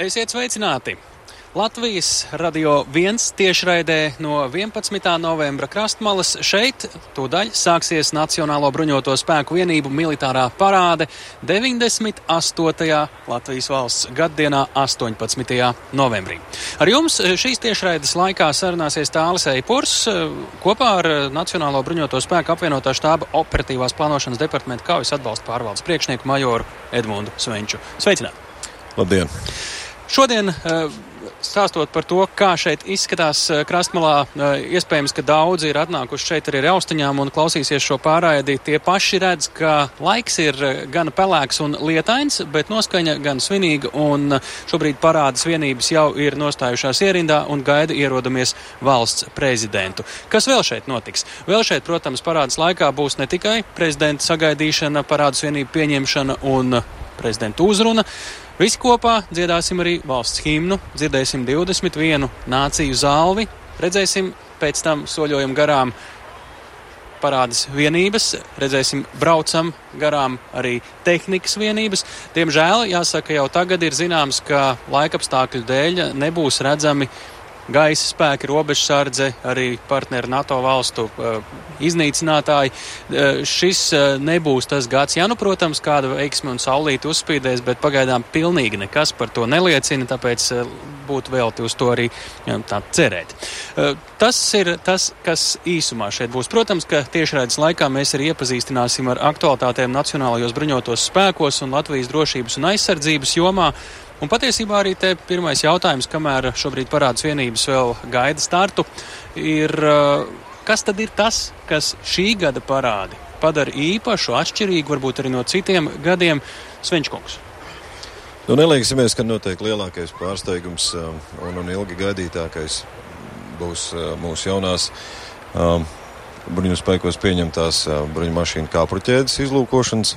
Esiet sveicināti! Latvijas radio viens tiešraidē no 11. novembra krastmalas šeit tūdaļ sāksies Nacionālo bruņoto spēku vienību militārā parāde 98. Latvijas valsts gaddienā 18. novembrī. Ar jums šīs tiešraides laikā sarunāsies Tālis Eipurs kopā ar Nacionālo bruņoto spēku apvienotā štāba operatīvās plānošanas departamenta kaujas atbalsta pārvaldes priekšnieku majoru Edmundu Svenču. Sveicināt! Labdien! Šodien uh, stāstot par to, kā šeit izskatās krastmalā, iespējams, ka daudzi ir atnākuši šeit arī ar austiņām un klausīsies šo pārraidi. Tie paši redz, ka laiks ir gan pelēks un lietains, bet noskaņa gan svinīga, un šobrīd parādas vienības jau ir nostājušās ierindā un gaida ierodamies valsts prezidentu. Kas vēl šeit notiks? Vēl šeit, protams, parādas laikā būs ne tikai prezidenta sagaidīšana, parādas vienību pieņemšana un prezidenta uzruna. Visi kopā dziedāsim arī valsts himnu, dzirdēsim 21 nāciju zālvi, redzēsim pēc tam soļojam garām parādas vienības, redzēsim, braucam garām arī tehnikas vienības. Diemžēl, jāsaka, jau tagad ir zināms, ka laikapstākļu dēļ nebūs redzami gaisa spēki, robežsardze, arī partneri NATO valstu uh, iznīcinātāji. Uh, šis uh, nebūs tas gads, ja nu, protams, kāda veiksme un saulīte uzspīdēs, bet pagaidām pilnīgi nekas par to neliecina, tāpēc būtu velti uz to arī tā cerēt. Tas ir tas, kas īsumā šeit būs. Protams, ka tiešraides laikā mēs arī iepazīstināsim ar aktualitātēm Nacionālajos bruņotos spēkos un Latvijas drošības un aizsardzības jomā. Un patiesībā arī te pirmais jautājums, kamēr šobrīd parādas vienības vēl gaida startu, ir, kas tad ir tas, kas šī gada parādi padara īpašu, atšķirīgu, varbūt arī no citiem gadiem, Svenčkungs? Nu, neliksimies, ka noteikti lielākais pārsteigums un, un ilgi gaidītākais būs mūsu jaunās bruņu spēkos pieņemtās bruņu mašīnu kāpruķēdes izlūkošanas.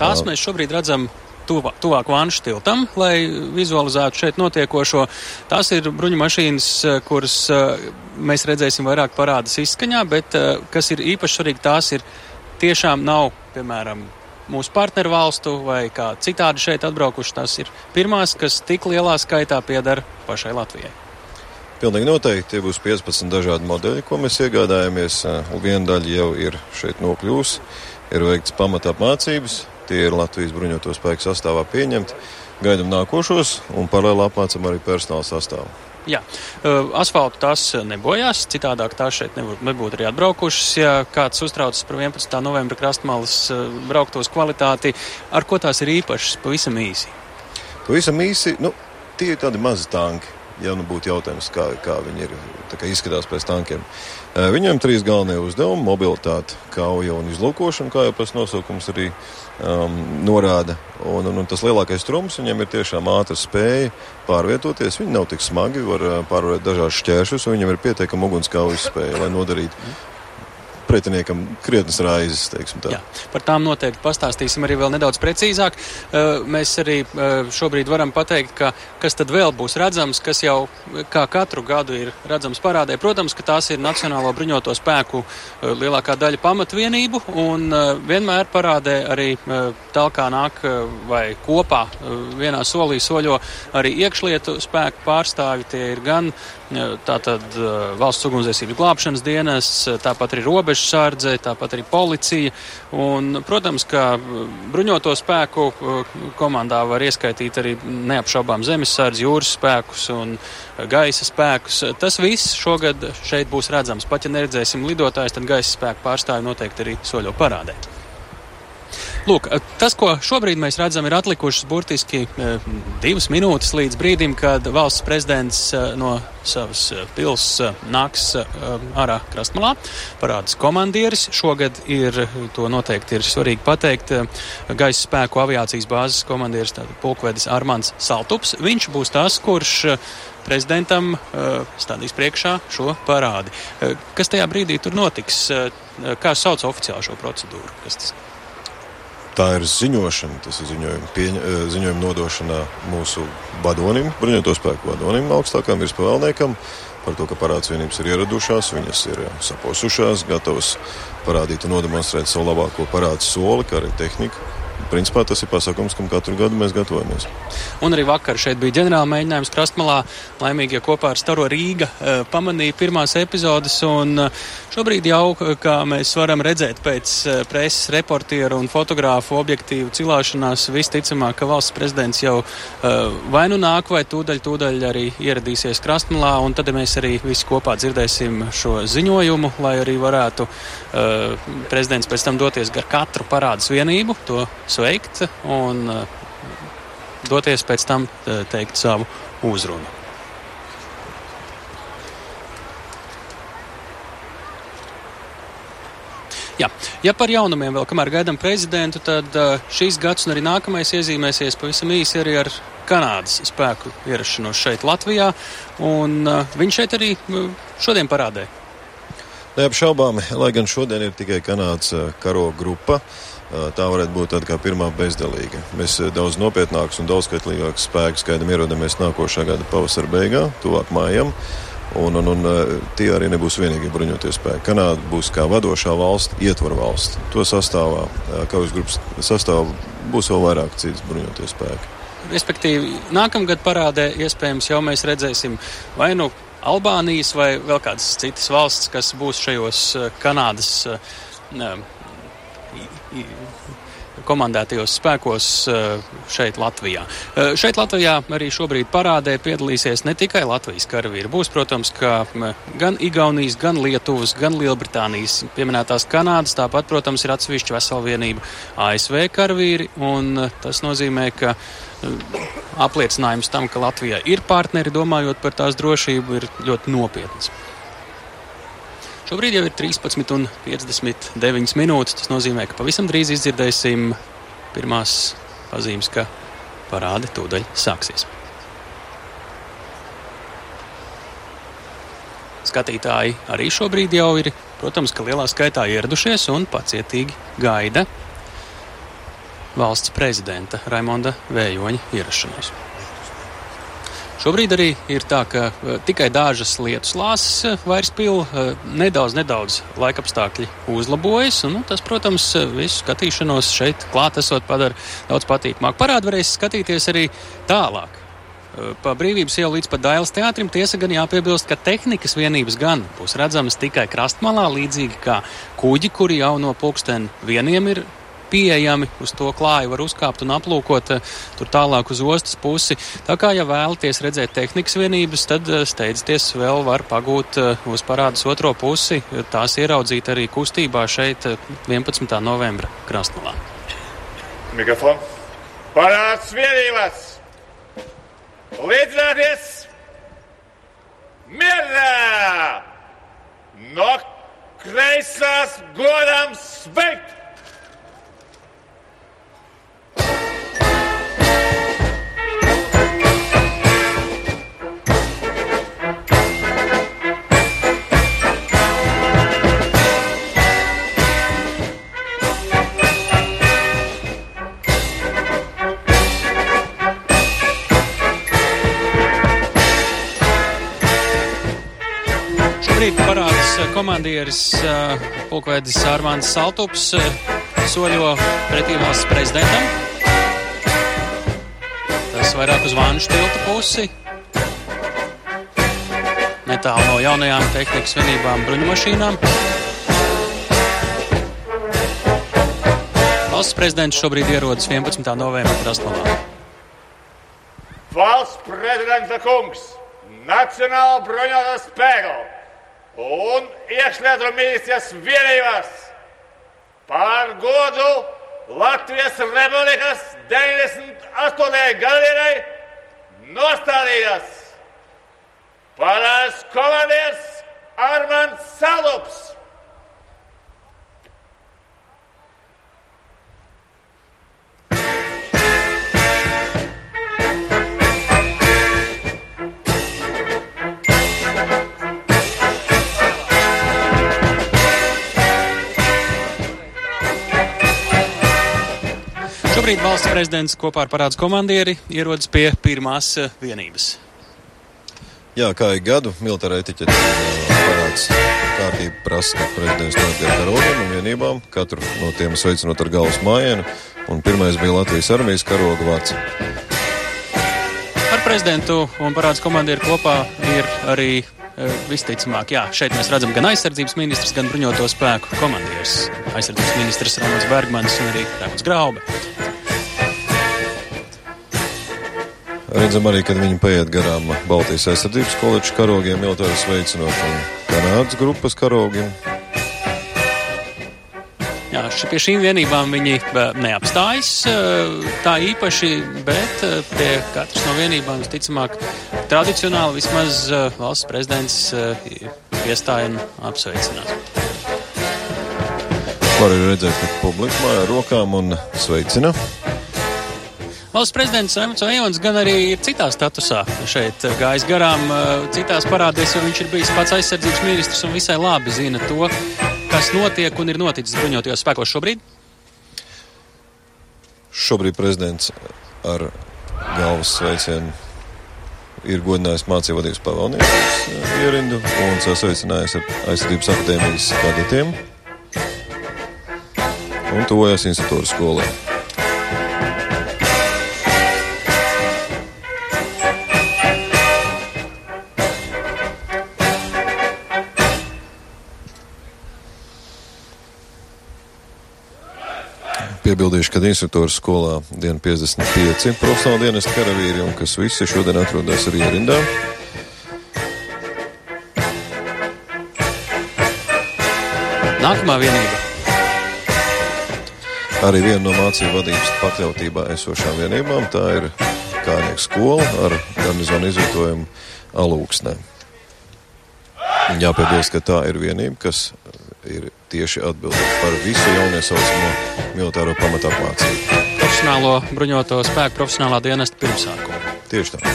Tās mēs šobrīd redzam tuvāk, tuvāk Vanšu tiltam, lai vizualizētu šeit notiekošo. Tās ir bruņu mašīnas, eh, kuras eh, mēs redzēsim vairāk parādas izskaņā, bet eh, kas ir īpaši svarīgi, tās ir tiešām nav, piemēram, mūsu partneru valstu vai kā citādi šeit atbraukuši. Tas ir pirmās, kas tik lielā skaitā piedara pašai Latvijai. Pilnīgi noteikti tie būs 15 dažādi modeļi, ko mēs iegādājamies. Viena daļa jau ir šeit nokļūst, ir veikts pamata apmācības, Tie ir Latvijas bruņoto spēku sastāvā pieņemti. Gaidām nākošos un paralēli apmācam arī personāla sastāvu. Jā, asfaltu tās nebojās, citādāk tās šeit nebūtu, arī atbraukušas. Ja kāds uztraucas par 11. novembra krastmalas brauktos kvalitāti, ar ko tās ir īpašas, pavisam īsi? Pavisam īsi, nu, tie ir tādi mazi tanki. Ja nu būtu jautājums, kā, kā viņi ir, kā izskatās pēc tankiem. Viņiem trīs galvenie uzdevumi - mobilitāte, kauja un izlūkošana, kā jau pēc nosaukums arī um, norāda. Un, un, un tas lielākais trumps viņam ir tiešām ātra spēja pārvietoties. Viņi nav tik smagi, var pārvarēt dažādas šķēršļus, un viņam ir pietiekama ugunskaujas spēja, lai nodarītu pretiniekam krietnes raizes. Jā, par tām noteikti pastāstīsim arī vēl nedaudz precīzāk. Uh, mēs arī uh, šobrīd varam pateikt, ka kas tad vēl būs redzams, kas jau kā katru gadu ir redzams parādē. Protams, ka tās ir Nacionālo bruņoto spēku uh, lielākā daļa pamatvienību un vienmēr parādē arī talkā nāk vai kopā vienā solī soļo arī iekšlietu spēku pārstāvi. Tie ir gan tātad valsts ugunsdzēsības glābšanas dienas, tāpat arī robežsardze, tāpat arī policija. Un, protams, ka bruņoto spēku komandā var ieskaitīt arī neapšaubām zemesardzi, jūras spēkus un gaisa spēkus. Tas viss šogad šeit būs redzams. Pat ja neredzēsim lidotājus, tad gaisa spēku pārstāvi noteikti arī soļo parādē. Lūk, tas, ko šobrīd mēs redzam, ir atlikušas burtiski e, divas minūtes līdz brīdim, kad valsts prezidents e, no savas e, pils nāks ārā krastmalā. Parādās komandieris. Šogad ir, to noteikti ir svarīgi pateikt, gaisa spēku aviācijas bāzes komandieris, tātad pulkvedis Armāns Saltups. Viņš būs tas, kurš prezidentam stādīs priekšā šo parādi. Kas tajā brīdī tur notiks? Kā sauc oficiāli šo procedūru? Kas tas? Tā ir ziņošana, tas ir ziņojuma, pieņa, eh, ziņojuma nodošana mūsu vadonim, bruņoto spēku vadonim, augstākam virspavēlniekam par to, ka parāds vienības ir ieradušās, viņas ir eh, saposušās, gatavas parādīt un nodemonstrēt savu labāko parādu soli, kā arī tehniku, principā tas ir pasākums, kam katru gadu mēs gatavojamies. Un arī vakar šeit bija ģenerāla mēģinājums Krastmalā. Laimīgie kopā ar Staro Rīga uh, pamanīja pirmās epizodes. Un uh, šobrīd jau, kā mēs varam redzēt pēc uh, preses reportieru un fotogrāfu objektīvu cilāšanās, visticamāk, ka valsts prezidents jau vai nu nāk, vai tūdaļ, tūdaļ arī ieradīsies Krastmalā. Un tad mēs arī visi kopā dzirdēsim šo ziņojumu, lai arī varētu prezidents pēc tam doties gar katru parādas vienību. To sveikt un uh, doties pēc tam uh, teikt savu uzrunu. Jā. Ja par jaunumiem vēl, kamēr gaidām prezidentu, tad uh, šīs gads un arī nākamais iezīmēsies pavisam īsi arī ar Kanādas spēku ierašanos šeit Latvijā, un viņš šeit arī šodien parādē. Neapšaubāmi, lai gan šodien ir tikai Kanādas karo grupa. Uh, tā varētu būt tāda kā pirmā bezdalīga. Mēs daudz nopietnākus un daudzskaitlīgākus spēkus gaidām ierodamies nākošā gada pavasara beigā, tuvāk mājām. Un, un, un tie arī nebūs vienīgie bruņotie spēki. Kanāda būs kā vadošā valsts, ietvaru valsts. To sastāvā, kaujas grupas sastāvā būs vēl vairāk citas bruņotie spēki. Respektīvi, nākamgad parādē iespējams jau mēs redzēsim vai nu Albānijas vai vēl kādas citas valsts, kas būs šajos Kanādas ne, komandētajos spēkos eh, šeit Latvijā. Eh, šeit Latvijā arī šobrīd parādē piedalīsies ne tikai Latvijas karavīri. Būs, protams, ka gan Igaunijas, gan Lietuvas, gan Lielbritānijas pieminētās Kanādas, tāpat, protams, ir atsevišķa vesela vienība ASV karavīri, un eh, tas nozīmē, ka apliecinājums tam, ka Latvijā ir partneri, domājot par tās drošību, ir ļoti nopietns. Šobrīd jau ir 13,59 minūtes. Tas nozīmē, ka pavisam drīz izdzirdēsim pirmās pazīmes, ka parāde tūdaļ sāksies. Skatītāji arī šobrīd jau ir, protams, ka lielā skaitā ieradušies un pacietīgi gaida valsts prezidenta Raimonda Vējoņa ierašanos. Šobrīd arī ir tā, ka uh, tikai dažas lietus lāses uh, vairs pila, uh, nedaudz, nedaudz laikapstākļi uzlabojas, un nu, tas, protams, visu skatīšanos šeit klātesot padara daudz patīkamāk. Parādu varēs skatīties arī tālāk. Pa brīvības ielu līdz pat Dailas teātrim tiesa gan jāpiebilst, ka tehnikas vienības gan būs redzamas tikai krastmalā, līdzīgi kā kuģi, kuri jau no pulksten vieniem ir pieejami. Uz to klāju var uzkāpt un aplūkot eh, tur tālāk uz ostas pusi. Tā kā, ja vēlaties redzēt tehnikas vienības, tad eh, steidzieties vēl var pagūt eh, uz parādas otro pusi. Tās ieraudzīt arī kustībā šeit 11. novembra Krasnodēļā. Mikrofons. Parāds vienības! Līdzināties! Mierā! No kreisās godam sveikt! Komandieris Pulkvedis Armāns Saltups soļo pretī valsts prezidentam. Tas vairāk uz Vānu tilta pusi. Netālu no jaunajām tehnikas vienībām bruņumašīnām. Valsts prezidents šobrīd ierodas 11. novembrī Krasnodarbā. Valsts prezidenta kungs, Nacionāla bruņotā spēka! un ministrijas vienībās par godu Latvijas Republikas 98. gadsimtai nostādījās parāds komandieris Armands Salups. Šobrīd valsts prezidents kopā ar parāds komandieri ierodas pie pirmās eh, vienības. Jā, kā ik gadu militāra etiķete eh, parāds kārtība prasa, ka prezidents notiek ar ordiem un vienībām, katru no tiem sveicinot ar galvas mājienu. un pirmais bija Latvijas armijas karoga vārds. Ar prezidentu un parāds komandieru kopā ir arī e, visticamāk, jā, šeit mēs redzam gan aizsardzības ministrs, gan bruņoto spēku komandieris. Aizsardzības ministrs Ramons Bergmans un arī Rēmons Graube. Redzam arī, kad viņi paiet garām Baltijas aizsardzības koledžas karogiem, militāri sveicinot un Kanādas grupas karogiem. Jā, pie šīm vienībām viņi neapstājas tā īpaši, bet pie katras no vienībām, visticamāk, tradicionāli vismaz valsts prezidents iestāja un apsveicinās. Var arī redzēt, ka publika māja rokām un sveicina. Valsts prezidents Rēmons Ejons gan arī ir citā statusā šeit gājis garām, citās parādēs, jo viņš ir bijis pats aizsardzības ministrs un visai labi zina to, kas notiek un ir noticis bruņotajos spēkos šobrīd. Šobrīd prezidents ar galvas sveicienu ir godinājis mācību vadības pavalniekus ierindu un sasveicinājis ar aizsardzības akadēmijas kadetiem un tuvojas institūra skolai. Piebildīšu, ka instruktūras skolā diena 55 profesionāla dienas karavīri un kas visi šodien atrodas arī rindā. Nākamā vienība. Arī viena no mācību vadības pakļautībā esošām vienībām tā ir Kārnieku skola ar garnizonu izvietojumu alūksnē. Jāpiebilst, ka tā ir vienība, kas ir tieši atbildīgi par visu jauniesaucamo militāro pamatu apmācību. Profesionālo bruņoto spēku profesionālā dienesta pirmsākumu. Tieši tā.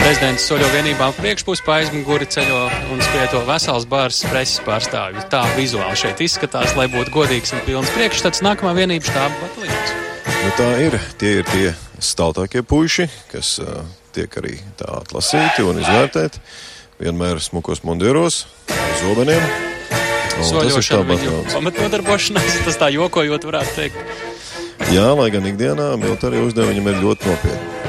Prezidents soļo vienībām priekšpusē, pa aizmuguri ceļo un spieto vesels bārs preses pārstāvju. Tā vizuāli šeit izskatās, lai būtu godīgs un pilns priekšstats. Nākamā vienība štāba bataljons. Nu, tā ir. Tie ir tie staltākie puiši, kas uh, tiek arī tā atlasīti un izvērtēti. Vienmēr smukos mundieros, zobeniem. Soļošana viņu pamatnodarbošanās, tas tā jokojot varētu teikt. Jā, lai gan ikdienā militārie uzdevumi viņam ir ļoti nopietni.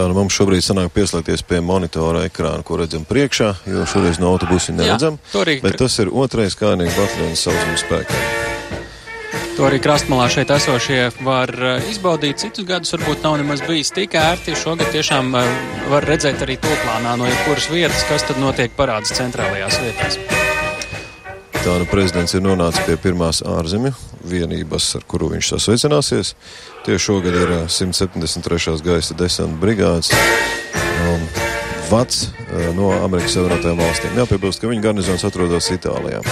Tā nu mums šobrīd sanāk pieslēgties pie monitora ekrāna, ko redzam priekšā, jo šoreiz no autobusa neredzam. Jā. Bet tas ir otrais kārnīgi bataljons saucams spēkā. To arī krastmalā šeit esošie var eh, izbaudīt. Citus gadus varbūt nav nemaz bijis tik ērti. Šogad tiešām eh, var redzēt arī to plānā no jebkuras vietas, kas tad notiek parādas centrālajās vietās. Nu prezidents ir nonācis pie pirmās ārzemju vienības, ar kuru viņš sasveicināsies. Tieši šogad ir 173. gaisa desanta brigādes um, vats uh, no Amerikas Savienotajām valstīm. Jāpiebilst, ka viņa garnizons atrodas Itālijā.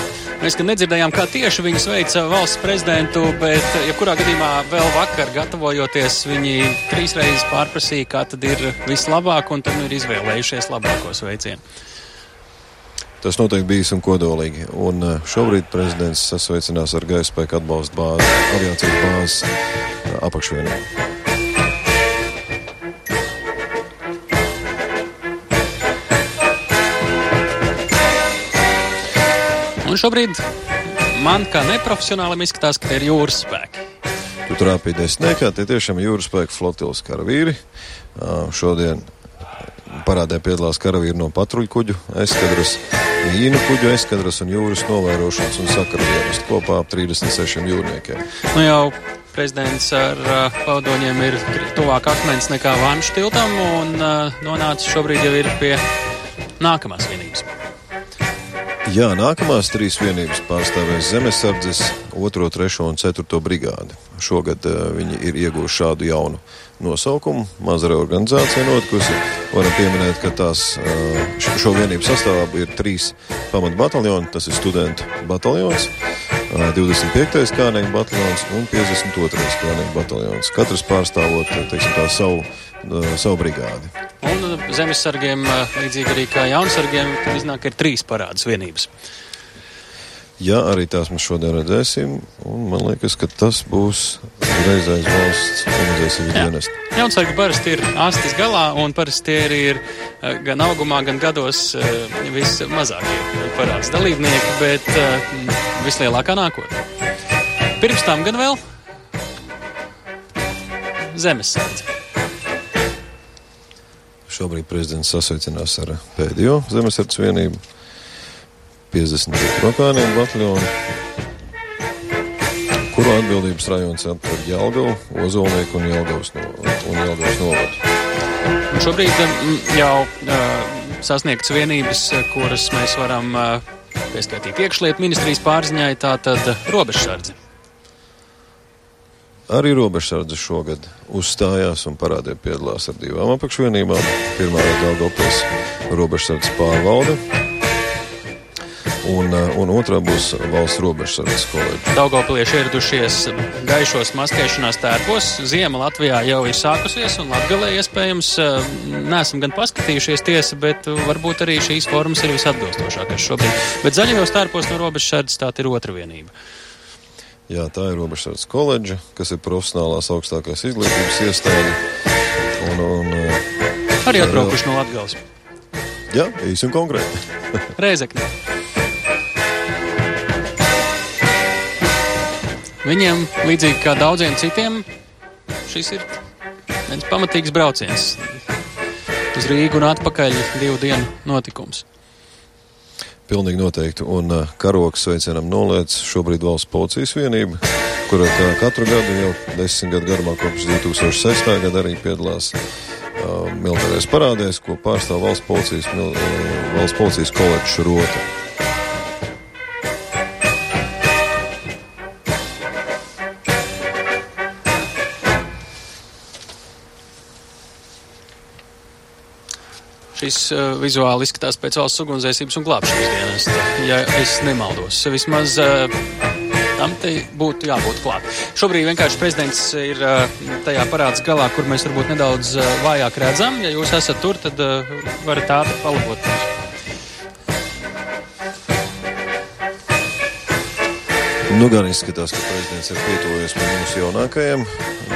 Mēs gan nedzirdējām, kā tieši viņi sveica valsts prezidentu, bet, jebkurā gadījumā, vēl vakar gatavojoties, viņi trīs reizes pārprasīja, kā tad ir vislabāk, un tad nu ir izvēlējušies labāko sveicienu. Tas noteikti bijis un kodolīgi. Un šobrīd prezidents sasveicinās ar gaisa spēku atbalstu bāzi, aviācijas bāzes apakšvienā. Un šobrīd man kā neprofesionālim izskatās, ka tie ir jūras spēki. Tu trāpīji desmitniekā, tie tiešām jūras spēku flotilas karavīri. Šodien parādē piedalās karavīri no patruļu kuģu eskadras, mīnu kuģu eskadras un jūras novērošanas un sakaru dienestu kopā ap 36 jūrniekiem. Nu jau prezidents ar uh, paudoņiem ir tuvāk akmens nekā vanšu tiltam un uh, nonācis šobrīd jau ir pie nākamās vienības. Jā, nākamās trīs vienības pārstāvēs zemesardzes, 2, 3 un 4 brigādi. Šogad uh, viņi ir ieguvuši šādu jaunu nosaukumu. Maza reorganizācija notikusi. Varam pieminēt, ka tās šo vienību sastāvā ir trīs pamatbataljoni. Tas ir studentu bataljons, 25. kārnieku bataljons un 52. kārnieku bataljons. Katrs pārstāvot teiksim, tā, savu, savu brigādi. Un zemesargiem, līdzīgi arī kā jaunsargiem, tad iznāk ir trīs parādas vienības. Ja arī tās mēs šodien redzēsim, un man liekas, ka tas būs reizais valsts organizācijas dienests. Jaunsargi parasti ir astes galā, un parasti tie arī ir eh, gan augumā, gan gados eh, vismazākie parāds dalībnieki, bet eh, vislielākā nākotne. Pirms tam gan vēl zemesardze. Šobrīd prezidents sasveicinās ar pēdējo zemesardzes vienību. 52 tropēniem bataljonu, kuru atbildības rajons atver Jelgavu, Ozolnieku un Jelgavas, no, un Jelgavas novadu. Un šobrīd mm, jau uh, sasniegts vienības, kuras mēs varam uh, pieskaitīt iekšlietu ministrijas pārziņai, tātad robežsardze. Arī robežsardze šogad uzstājās un parādīja piedalās ar divām apakšvienībām. Pirmā ir Daugavpils robežsardzes pārvalde, un, eh, un otrā būs valsts robežsardzes koledža. Daugopilieši ieradušies gaišos maskēšanās tērpos. Ziema Latvijā jau ir sākusies, un Latgalē iespējams eh, neesam gan paskatījušies tiesa, bet varbūt arī šīs formas ir visatbilstošākās šobrīd. Bet zaļajos tērpos no robežsardzes tā ir otra vienība. Jā, tā ir robežsardzes koledža, kas ir profesionālās augstākās izglītības iestāde. Un, un, eh, arī atbraukuši no Latgales. Jā, īsi un konkrēti. Reizekne. Viņiem, līdzīgi kā daudziem citiem, šis ir viens pamatīgs brauciens uz Rīgu un atpakaļ divu dienu notikums. Pilnīgi noteikti. Un uh, karoks sveicienam noliec šobrīd valsts policijas vienība, kurā kā katru gadu jau desmit gadu garumā kopš 2006. gada arī piedalās uh, militārais parādēs, ko pārstāv valsts policijas, mil, uh, valsts policijas koledžas rota. Šis uh, vizuāli izskatās pēc valsts ugunsdzēsības un glābšanas dienesta, ja es nemaldos. Vismaz uh, tam te būtu jābūt klāt. Šobrīd vienkārši prezidents ir uh, tajā parāds galā, kur mēs varbūt nedaudz uh, vājāk redzam. Ja jūs esat tur, tad uh, varat ātri palabot. Nu, gan izskatās, ka prezidents ir pietuvojies pie mūsu jaunākajiem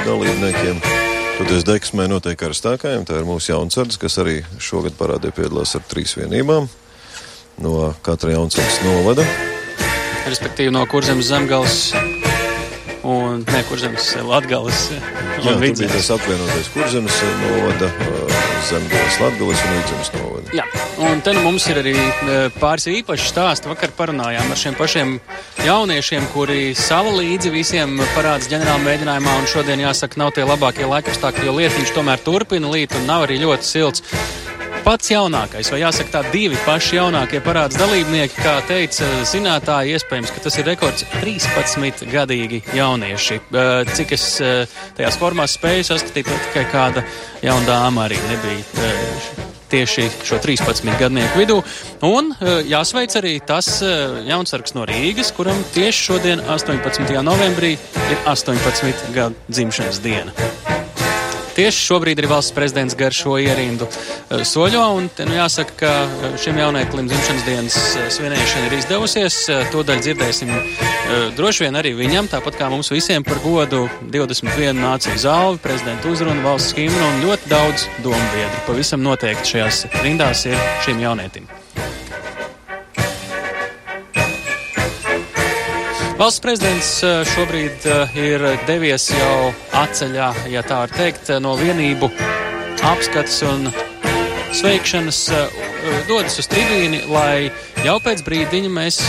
dalībniekiem. Toties deksmē notiek karstākajiem. Tā ir mūsu jaunsardze, kas arī šogad parādē piedalās ar trīs vienībām no katra jaunsardzes novada. Respektīvi no kurzemes zemgals un ne kurzemes latgales. Jā, tur bija tas apvienotais kurzemes novada, zemgales latgales un vidzemes novada. Jā, un te nu mums ir arī pāris īpaši stāsti. Vakar parunājām ar šiem pašiem jauniešiem, kuri sava līdzi visiem parāds ģenerāla mēģinājumā, un šodien jāsaka, nav tie labākie laikapstākļi, jo lietiņš tomēr turpina līt un nav arī ļoti silts. Pats jaunākais, vai jāsaka tā, divi paši jaunākie parāds dalībnieki, kā teica zinātāji, iespējams, ka tas ir rekords 13 gadīgi jaunieši. Cik es tajās formās spēju saskatīt, tikai kāda jauna dāma arī nebija tieši šo 13 gadnieku vidū. Un jāsveic arī tas jaunsargs no Rīgas, kuram tieši šodien, 18. novembrī, ir 18 gadu dzimšanas diena. Tieši šobrīd ir valsts prezidents gar šo ierindu soļo, un nu, jāsaka, ka šim jaunieklim dzimšanas dienas svinēšana ir izdevusies. To daļu dzirdēsim droši vien arī viņam, tāpat kā mums visiem par godu 21 nāciju zāli, prezidenta uzrunu, valsts himnu un ļoti daudz domu biedru. Pavisam noteikti šajās rindās ir šim jaunietim. Valsts prezidents šobrīd ir devies jau atceļā, ja tā var teikt, no vienību apskates un sveikšanas dodas uz tribīni, lai jau pēc brīdiņa mēs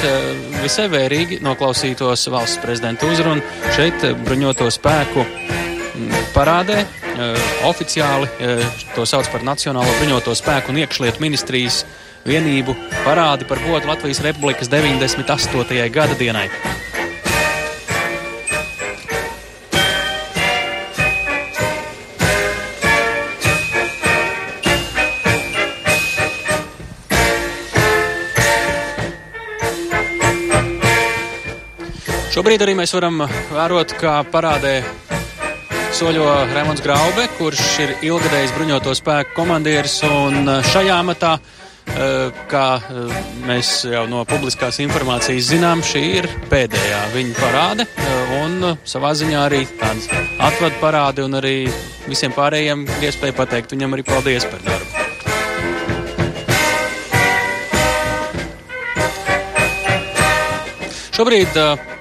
visai vērīgi noklausītos valsts prezidenta uzrunu šeit bruņoto spēku parādē. Oficiāli to sauc par Nacionālo bruņoto spēku un iekšlietu ministrijas vienību parādi par godu Latvijas Republikas 98. gada dienai. Šobrīd arī mēs varam vērot, kā parādē soļo Rēmons Graube, kurš ir ilgadējis bruņoto spēku komandieris un šajā amatā Kā mēs jau no publiskās informācijas zinām, šī ir pēdējā viņa parāde un savā ziņā arī tāds atvadu parādi un arī visiem pārējiem iespēja pateikt viņam arī paldies par darbu. Šobrīd uh,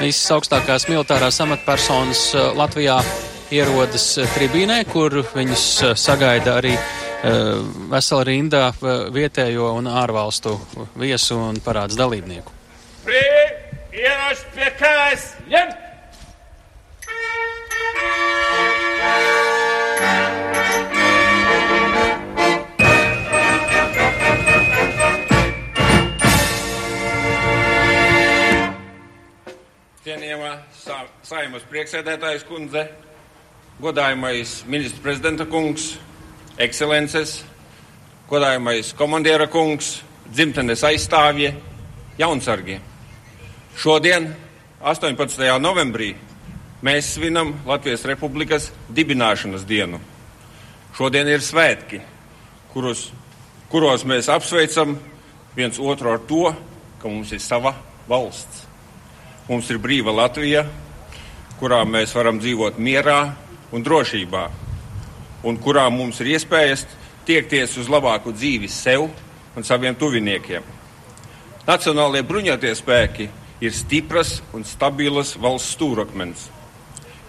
visas augstākās militārās amatpersonas uh, Latvijā ierodas uh, tribīnē, kur viņus uh, sagaida arī vesela rinda vietējo un ārvalstu viesu un parāds dalībnieku. Prie, ieroč pie kājas, ņemt! Saimas prieksēdētājas kundze, godājamais ministra prezidenta kungs, ekscelences, godājamais komandiera kungs, dzimtenes aizstāvji, jaunsargi. Šodien, 18. novembrī, mēs svinam Latvijas Republikas dibināšanas dienu. Šodien ir svētki, kurus, kuros mēs apsveicam viens otru ar to, ka mums ir sava valsts. Mums ir brīva Latvija, kurā mēs varam dzīvot mierā un drošībā, un kurā mums ir iespējas tiekties uz labāku dzīvi sev un saviem tuviniekiem. Nacionālajie bruņotie spēki ir stipras un stabilas valsts stūrakmens.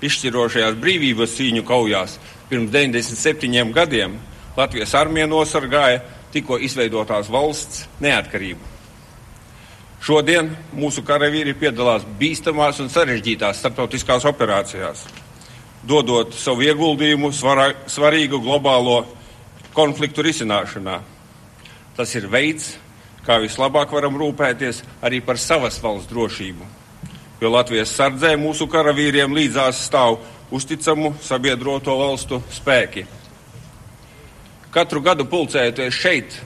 Izšķirošajās brīvības cīņu kaujās pirms 97 gadiem Latvijas armija nosargāja tikko izveidotās valsts neatkarību. Šodien mūsu karavīri piedalās bīstamās un sarežģītās starptautiskās operācijās, dodot savu ieguldījumu svarā, svarīgu globālo konfliktu risināšanā. Tas ir veids, kā vislabāk varam rūpēties arī par savas valsts drošību, jo Latvijas sardzē mūsu karavīriem līdzās stāv uzticamu sabiedroto valstu spēki. Katru gadu pulcējoties šeit,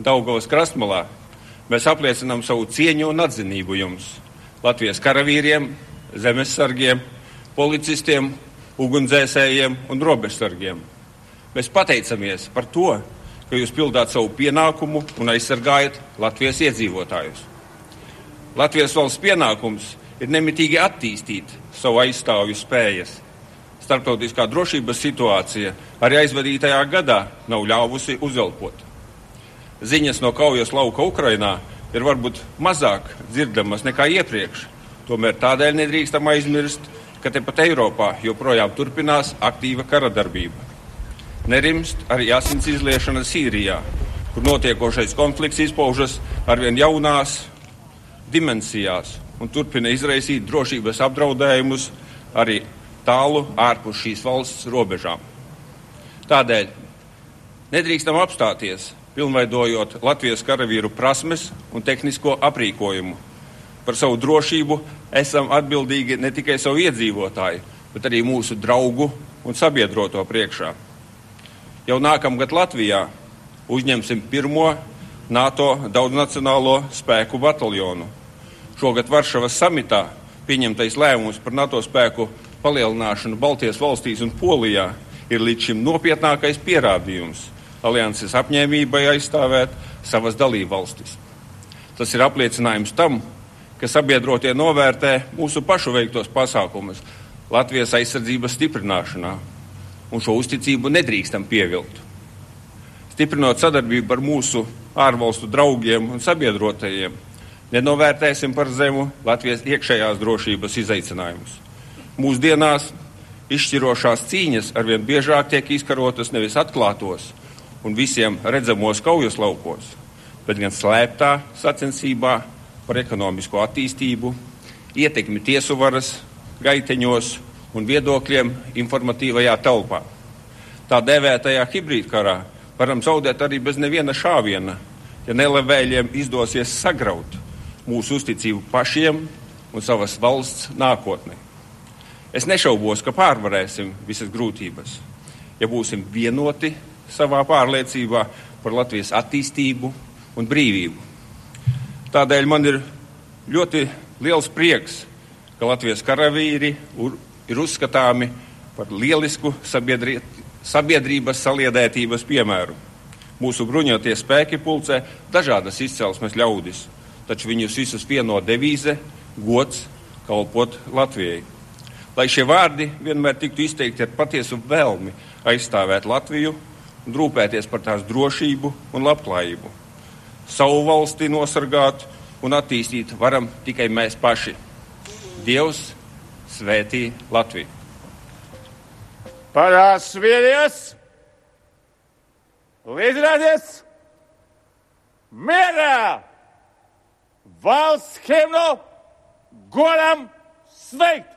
Daugavas krastmalā, mēs apliecinām savu cieņu un atzinību jums, Latvijas karavīriem, zemesargiem, policistiem, ugunsdzēsējiem un robežsargiem. Mēs pateicamies par to, ka jūs pildāt savu pienākumu un aizsargājat Latvijas iedzīvotājus. Latvijas valsts pienākums ir nemitīgi attīstīt savu aizstāvju spējas. Starptautiskā drošības situācija arī aizvadītajā gadā nav ļāvusi uzelpot ziņas no kaujas lauka Ukrainā ir varbūt mazāk dzirdamas nekā iepriekš. Tomēr tādēļ nedrīkstam aizmirst, ka tepat Eiropā joprojām turpinās aktīva kara darbība. Nerimst arī asins izliešana Sīrijā, kur notiekošais konflikts izpaužas arvien jaunās dimensijās un turpina izraisīt drošības apdraudējumus arī tālu ārpus šīs valsts robežām. Tādēļ nedrīkstam apstāties pilnveidojot Latvijas karavīru prasmes un tehnisko aprīkojumu. Par savu drošību esam atbildīgi ne tikai savu iedzīvotāju, bet arī mūsu draugu un sabiedroto priekšā. Jau nākamgad Latvijā uzņemsim pirmo NATO daudznacionālo spēku bataljonu. Šogad Varšavas samitā pieņemtais lēmums par NATO spēku palielināšanu Baltijas valstīs un Polijā ir līdz šim nopietnākais pierādījums alianses apņēmībai aizstāvēt savas dalībvalstis. Tas ir apliecinājums tam, ka sabiedrotie novērtē mūsu pašu veiktos pasākumus Latvijas aizsardzības stiprināšanā, un šo uzticību nedrīkstam pievilkt. Stiprinot sadarbību ar mūsu ārvalstu draugiem un sabiedrotajiem, nenovērtēsim par zemu Latvijas iekšējās drošības izaicinājumus. Mūsdienās izšķirošās cīņas arvien biežāk tiek izkarotas nevis atklātos, un visiem redzamos kaujas laukos, bet gan slēptā sacensībā par ekonomisko attīstību, ietekmi tiesu varas gaiteņos un viedokļiem informatīvajā telpā. Tā dēvētajā hibrīdkarā varam zaudēt arī bez neviena šāviena, ja nelevēļiem izdosies sagraut mūsu uzticību pašiem un savas valsts nākotnē. Es nešaubos, ka pārvarēsim visas grūtības, ja būsim vienoti savā pārliecībā par Latvijas attīstību un brīvību. Tādēļ man ir ļoti liels prieks, ka Latvijas karavīri ir uzskatāmi par lielisku sabiedri, sabiedrības saliedētības piemēru. Mūsu bruņotie spēki pulcē dažādas izcelsmes ļaudis, taču viņus visus vieno devīze - gods kalpot Latvijai. Lai šie vārdi vienmēr tiktu izteikti ar patiesu vēlmi aizstāvēt Latviju rūpēties par tās drošību un labklājību. Savu valsti nosargāt un attīstīt varam tikai mēs paši. Dievs svētī Latviju! Parās vīries! Līdzrādies! Mierā! Valsts himnu godam sveikt!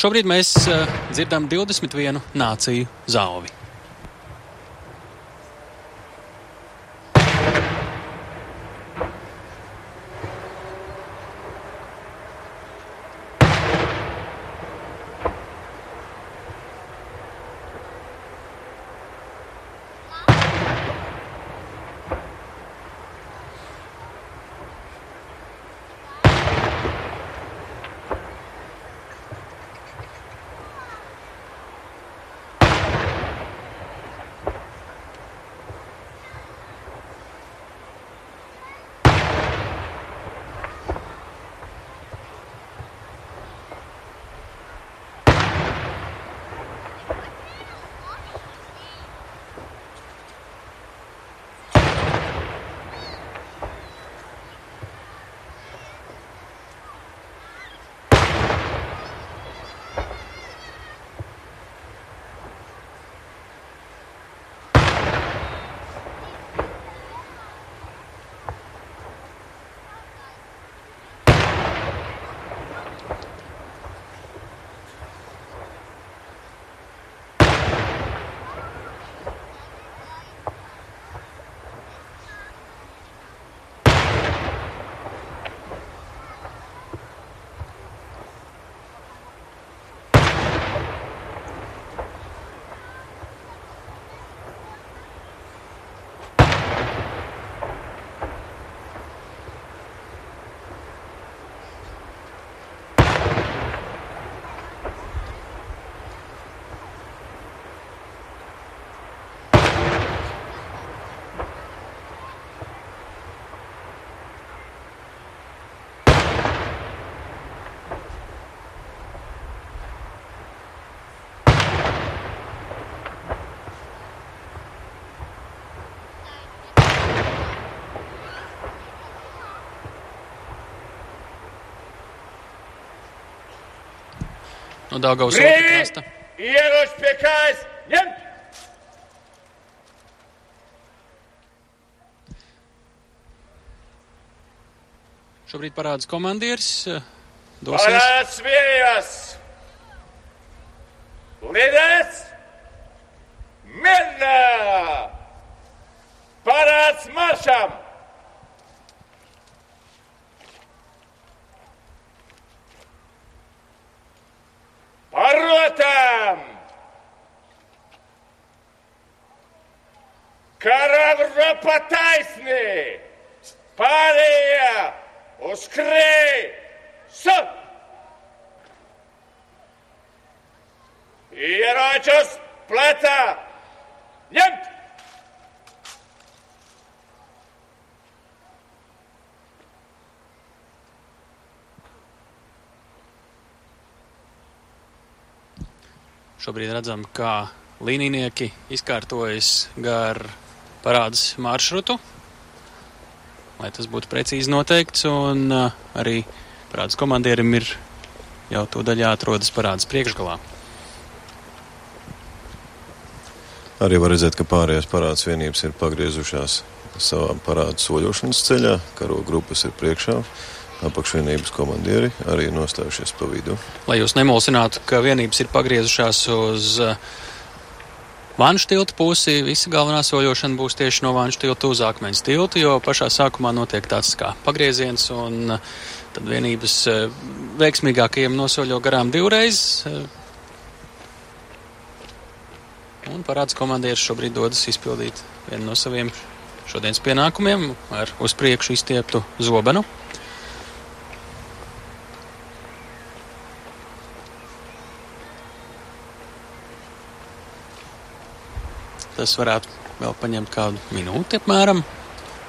Un šobrīd mēs uh, dzirdam 21 nāciju zāvi. No Daugavas krasta. Ieroči pie kājas! Ņemt! Šobrīd parādās komandieris. eh, Dosies. Parās vīries! Līderis! Šobrīd redzam, kā līnijnieki izkārtojas gar parādas maršrutu, lai tas būtu precīzi noteikts, un uh, arī parādas komandierim ir jau to daļā atrodas parādas priekšgalā. Arī var redzēt, ka pārējās parādas vienības ir pagriezušās savā parādu soļošanas ceļā, karo grupas ir priekšā. Apakšvienības komandieri arī nostājušies pa vidu. Lai jūs nemulsinātu, ka vienības ir pagriezušās uz uh, Vanšu tilta pusi, visa galvenā soļošana būs tieši no Vanšu tilta uz Akmens tiltu, jo pašā sākumā notiek tāds kā pagrieziens, un uh, tad vienības uh, veiksmīgākajiem nosoļo garām divreiz. Un parāds komandieris šobrīd dodas izpildīt vienu no saviem šodienas pienākumiem ar uz priekšu izstieptu zobenu. Tas varētu vēl paņemt kādu minūti apmēram.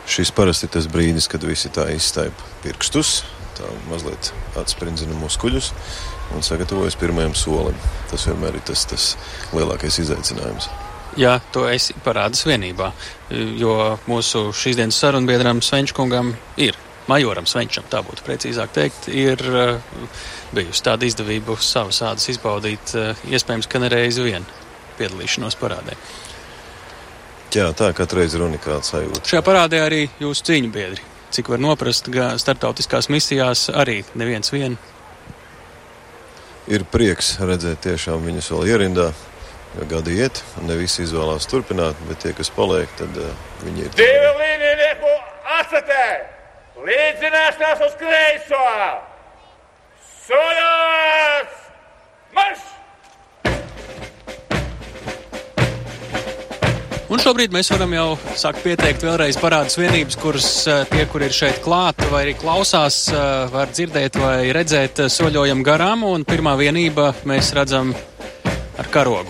Šis parasti ir tas brīdis, kad visi tā izstaipa pirkstus, tā mazliet atsprindzina muskuļus un sagatavojas pirmajam solim. Tas vienmēr ir tas, tas lielākais izaicinājums. Jā, to es parādās vienībā, jo mūsu šīs dienas sarunbiedram Svenčkungam ir, majoram Svenčam, tā būtu precīzāk teikt, ir uh, bijusi tāda izdevība savas ādas izbaudīt, uh, iespējams, ka nereizi vien piedalīšanos parādē. Jā, tā katru reizi ir unikāla sajūta. Šajā parādē arī jūsu cīņu biedri. Cik var noprast, gan starptautiskās misijās arī neviens vien. Ir prieks redzēt tiešām viņus vēl ierindā, gadi iet, un ne visi izvēlās turpināt, bet tie, kas paliek, tad uh, viņi ir. Divu līnijnieku atsetē! Līdzināšanās uz kreiso! Soļos! Marš! Un šobrīd mēs varam jau sākt pieteikt vēlreiz parādus vienības, kuras eh, tie, kur ir šeit klāt vai arī klausās, eh, var dzirdēt vai redzēt eh, soļojam garām. Un pirmā vienība mēs redzam ar karogu.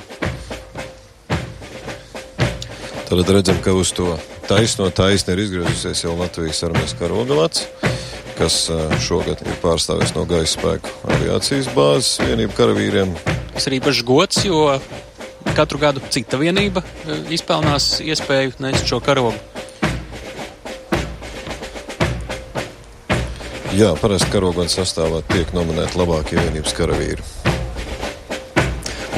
Tad redzam, ka uz to taisno taisni ir izgriezusies jau Latvijas armijas karoga lats, kas šogad ir pārstāvis no gaisa spēku aviācijas bāzes vienību karavīriem. Tas ir īpašs gods, jo katru gadu cita vienība eh, izpelnās iespēju nest šo karogu. Jā, parasti karogons sastāvā tiek nominēti labākie vienības karavīri.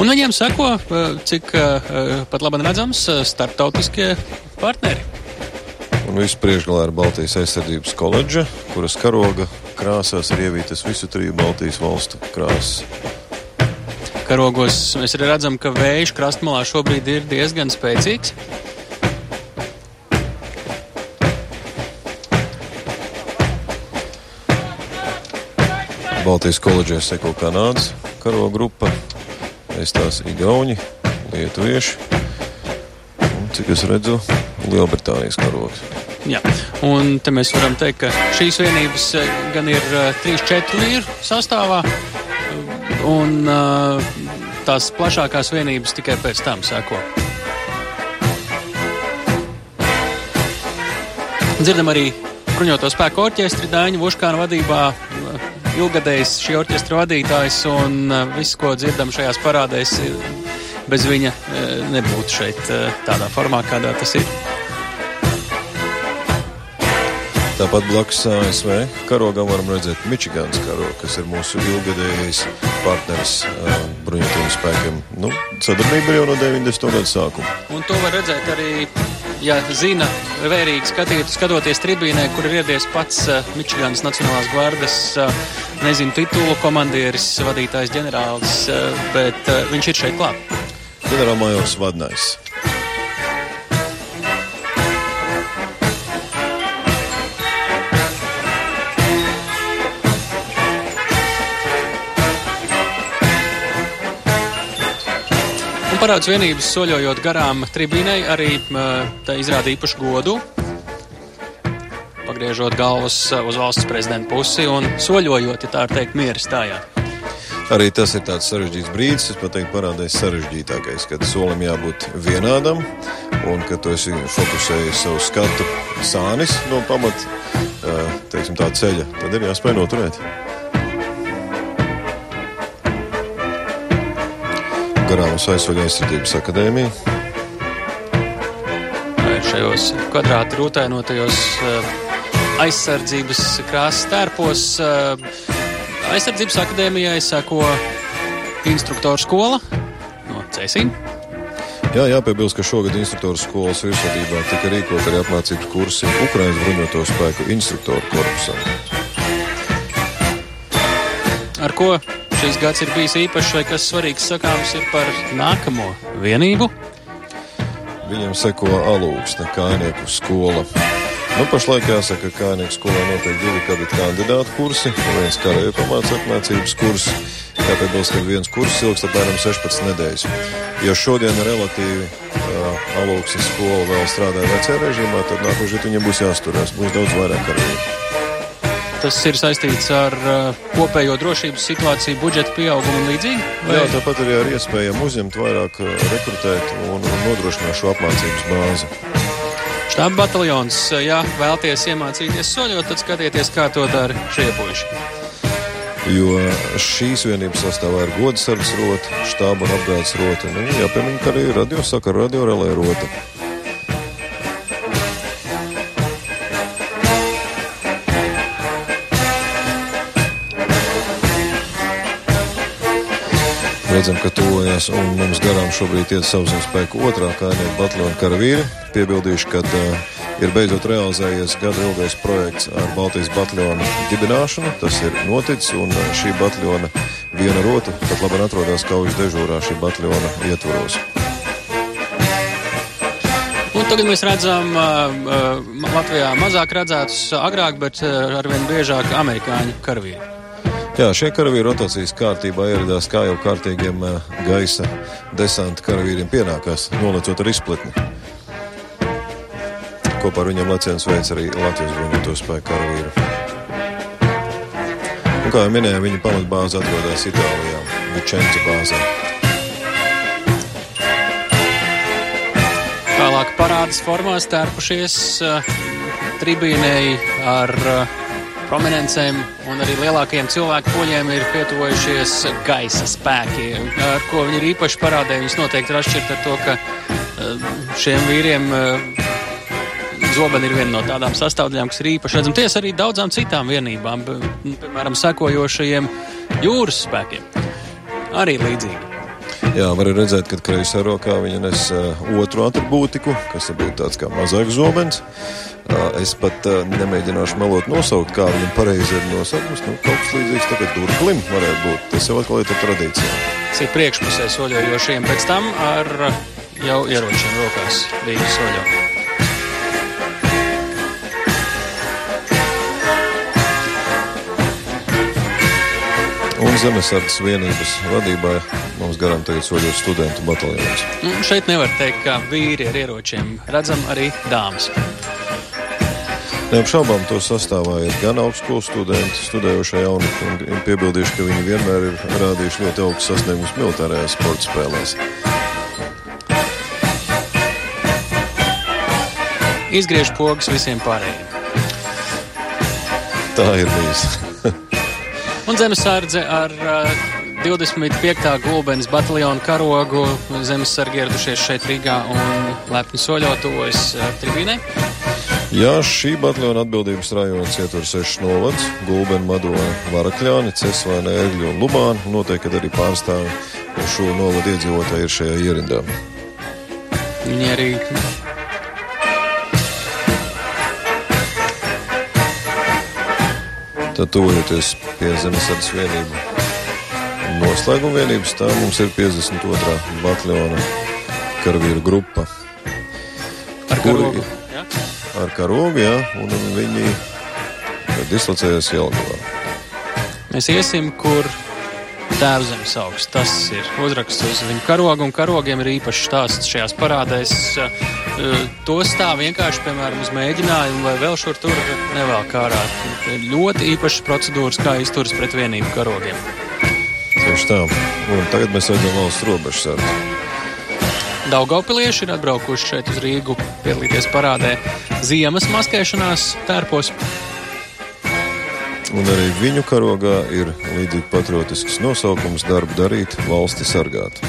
Un viņiem seko, eh, cik eh, pat labi redzams, starptautiskie partneri. Un visu priekšgalā ir Baltijas aizsardzības koledža, kuras karoga krāsās ir ievītas visu triju Baltijas valstu krāsas. Karogos mēs arī redzam, ka vējš krastmalā šobrīd ir diezgan spēcīgs. Baltijas koledžē seko Kanādas karoga grupa, es tās Igauni, Lietuvieši un, cik es redzu, Lielbritānijas karogs. Jā. Un te mēs varam teikt, ka šīs vienības eh, gan ir 3-4 vīru sastāvā, un eh, tās plašākās vienības tikai pēc tam seko. Dzirdam arī bruņoto spēku orķestri Dāņu Vuškāna vadībā. eh, Ilgadējs šī orķestra vadītājs un eh, viss, ko dzirdam šajās parādēs, bez viņa eh, nebūtu šeit tādā formā, kādā tas ir. Tāpat blakus ASV karogam varam redzēt Mičigānas karogu, kas ir mūsu ilgadējais partneris uh, bruņotajiem spēkiem. Nu, sadarbība jau no 90. gada sākuma. Un to var redzēt arī, ja zina, vērīgi skatīt, skatoties tribīnē, kur ir iedies pats uh, Mičiganas Nacionālās gvardas, uh, nezinu, titulu komandieris, vadītājs, ģenerālis, uh, bet uh, viņš ir šeit klāt. Ģenerālmajors Vadnais. Parāds vienības soļojot garām tribīnei arī tā izrāda īpašu godu. Pagriežot galvas uz valsts prezidenta pusi un soļojot, ja tā ir teikt, miera stājā. Arī tas ir tāds sarežģīts brīdis, es pat teiktu, parādījis sarežģītākais, kad solim jābūt vienādam un ka tu esi fokusējis savu skatu sānis no pamat, teiksim, tā ceļa, tad ir jāspēj noturēt. Garāmas aizsvaļa aizsardzības akadēmija. Šajos kvadrāta rūtēnotajos aizsardzības krāsas tērpos Aizsardzības akadēmijai seko instruktoru skola no Cēsīm. Jā, jāpiebilst, ka šogad instruktoru skolas virsvadībā tika rīkot arī apmācības kursi Ukraiņas bruņoto spēku instruktoru korpusam. Ar ko šis gads ir bijis īpašs vai kas svarīgs sakāms ir par nākamo vienību? Viņam seko alūksne, kainieku skola. Nu, pašlaik jāsaka, ka Kānieku skolā notiek divi kadeta kandidātu kursi viens karēju pamāca apmācības kurs. Jāpiebilst, ka viens kurs ilgst apmēram 16 nedēļas. Ja šodien relatīvi uh, alūksnes skola vēl strādā vecajā režīmā, tad nākošais viņam būs jāsturās, būs daudz vairāk karēju. Tas ir saistīts ar uh, kopējo drošības situāciju, budžeta pieaugumu un līdzīgi? Vai? Jā, tāpat arī ar iespējām uzņemt vairāk, rekrutēt un, nodrošināt šo apmācības bāzi. Štāba bataljons, ja vēlaties iemācīties soļot, tad skatieties, kā to dara šie puiši. Jo šīs vienības sastāvā ir gods sardzes rota, štāba un apgādes rota. Nu, jāpiemina, ka arī radio saka radio relē rota. Redzam, ka tuvojas un mums garām šobrīd iet sauszemes otrā kājnieka bataljona karavīri. Piebildīšu, ka uh, ir beidzot realizējies gada ilgais projekts ar Baltijas bataljona dibināšanu. Tas ir noticis un šī bataljona viena rota pat labi atrodas kaujas dežūrā šī bataljona ietvaros. Un tagad mēs redzam uh, Latvijā mazāk redzētus agrāk, bet uh, arvien biežāk amerikāņu karavīru. Jā, šie karavīri rotācijas kārtībā ieradās kā jau kārtīgiem gaisa desanta karavīriem pienākās, nolecot ar izpletni. Kopā ar viņiem lecienus veids arī Latvijas bruņoto spēku karavīru. Un, kā jau minēju, viņa pamatbāze atrodas Itālijā, Vičenca bāzē. Tālāk parādas formās tērpušies uh, tribīnei ar uh, prominencēm un arī lielākajiem cilvēku poļiem ir pietuvojušies gaisa spēki, ar ko viņi ir īpaši parādēji. Viņus noteikti ir atšķirt ar to, ka eh, šiem vīriem eh, zobeni ir viena no tādām sastāvdaļām, kas ir īpaši redzama. Ties arī daudzām citām vienībām, piemēram, sekojošajiem jūras spēkiem. Arī līdzīgi. Jā, var redzēt, ka kreisā rokā viņa nes uh, otru atribūtiku, kas ir tāds kā mazāks zobens. Uh, Es pat nemēģināšu melot nosaukt, kā viņam pareizi ir nosaukums. Nu, kaut kas līdzīgs tagad durklim varētu būt. Tas jau atkal ir tradīcijā. Tas ir priekšpusē soļojošiem, pēc tam ar jau ieročiem rokās bija soļot. Un zemesardzes vienības vadībā mums garām tagad soļot studentu bataljonus. Nu, šeit nevar teikt, ka vīri ar ieročiem redzam arī dāmas. Neapšaubām to sastāvā ir gan augstskolas studenti, studējošie jaunatni, un piebildīšu, ka viņi vienmēr ir rādījuši ļoti augstu sasniegumus militārajās sporta spēlēs. Izgriež pogas visiem pārējiem. Tā ir bijis. un zemesardze ar uh, 25. gulbenes bataljonu karogu zemesargi ieradušies šeit Rīgā un lepni soļotojas uh, tribīnē. Jā, šī bataljona atbildības rajonas ietver sešas novads - Gulbeni, Madona, Varakļāni, Cesvaina, Ērgļu un Lubāna. Noteikti arī pārstāvi šo novadu iedzīvotāji ir šajā ierindā. Viņi arī Tad tuvojoties pie zemesardzes vienību noslēguma vienības, tā mums ir 52. bataljona karavīru grupa. Ar kuru ar karogu, jā, un viņi dislocējas Jelgavā. Mēs iesim, kur Tēvzemes augsts. Tas ir uzraksts uz viņu karogu, un karogiem ir īpašs stāsts šajās parādēs. To stāv vienkārši, piemēram, uz mēģinājumu vai vēl šur tur nevēl ārā. Ir ļoti īpašas procedūras, kā izturas pret vienību karogiem. Tieši tā. Un tagad mēs redzam valsts robežsardzi. Daugaupilieši ir atbraukuši šeit uz Rīgu piedalīties parādē ziemas maskēšanās tērpos. Un arī viņu karogā ir līdzīgi patriotisks nosaukums darbu darīt, valsti sargāt.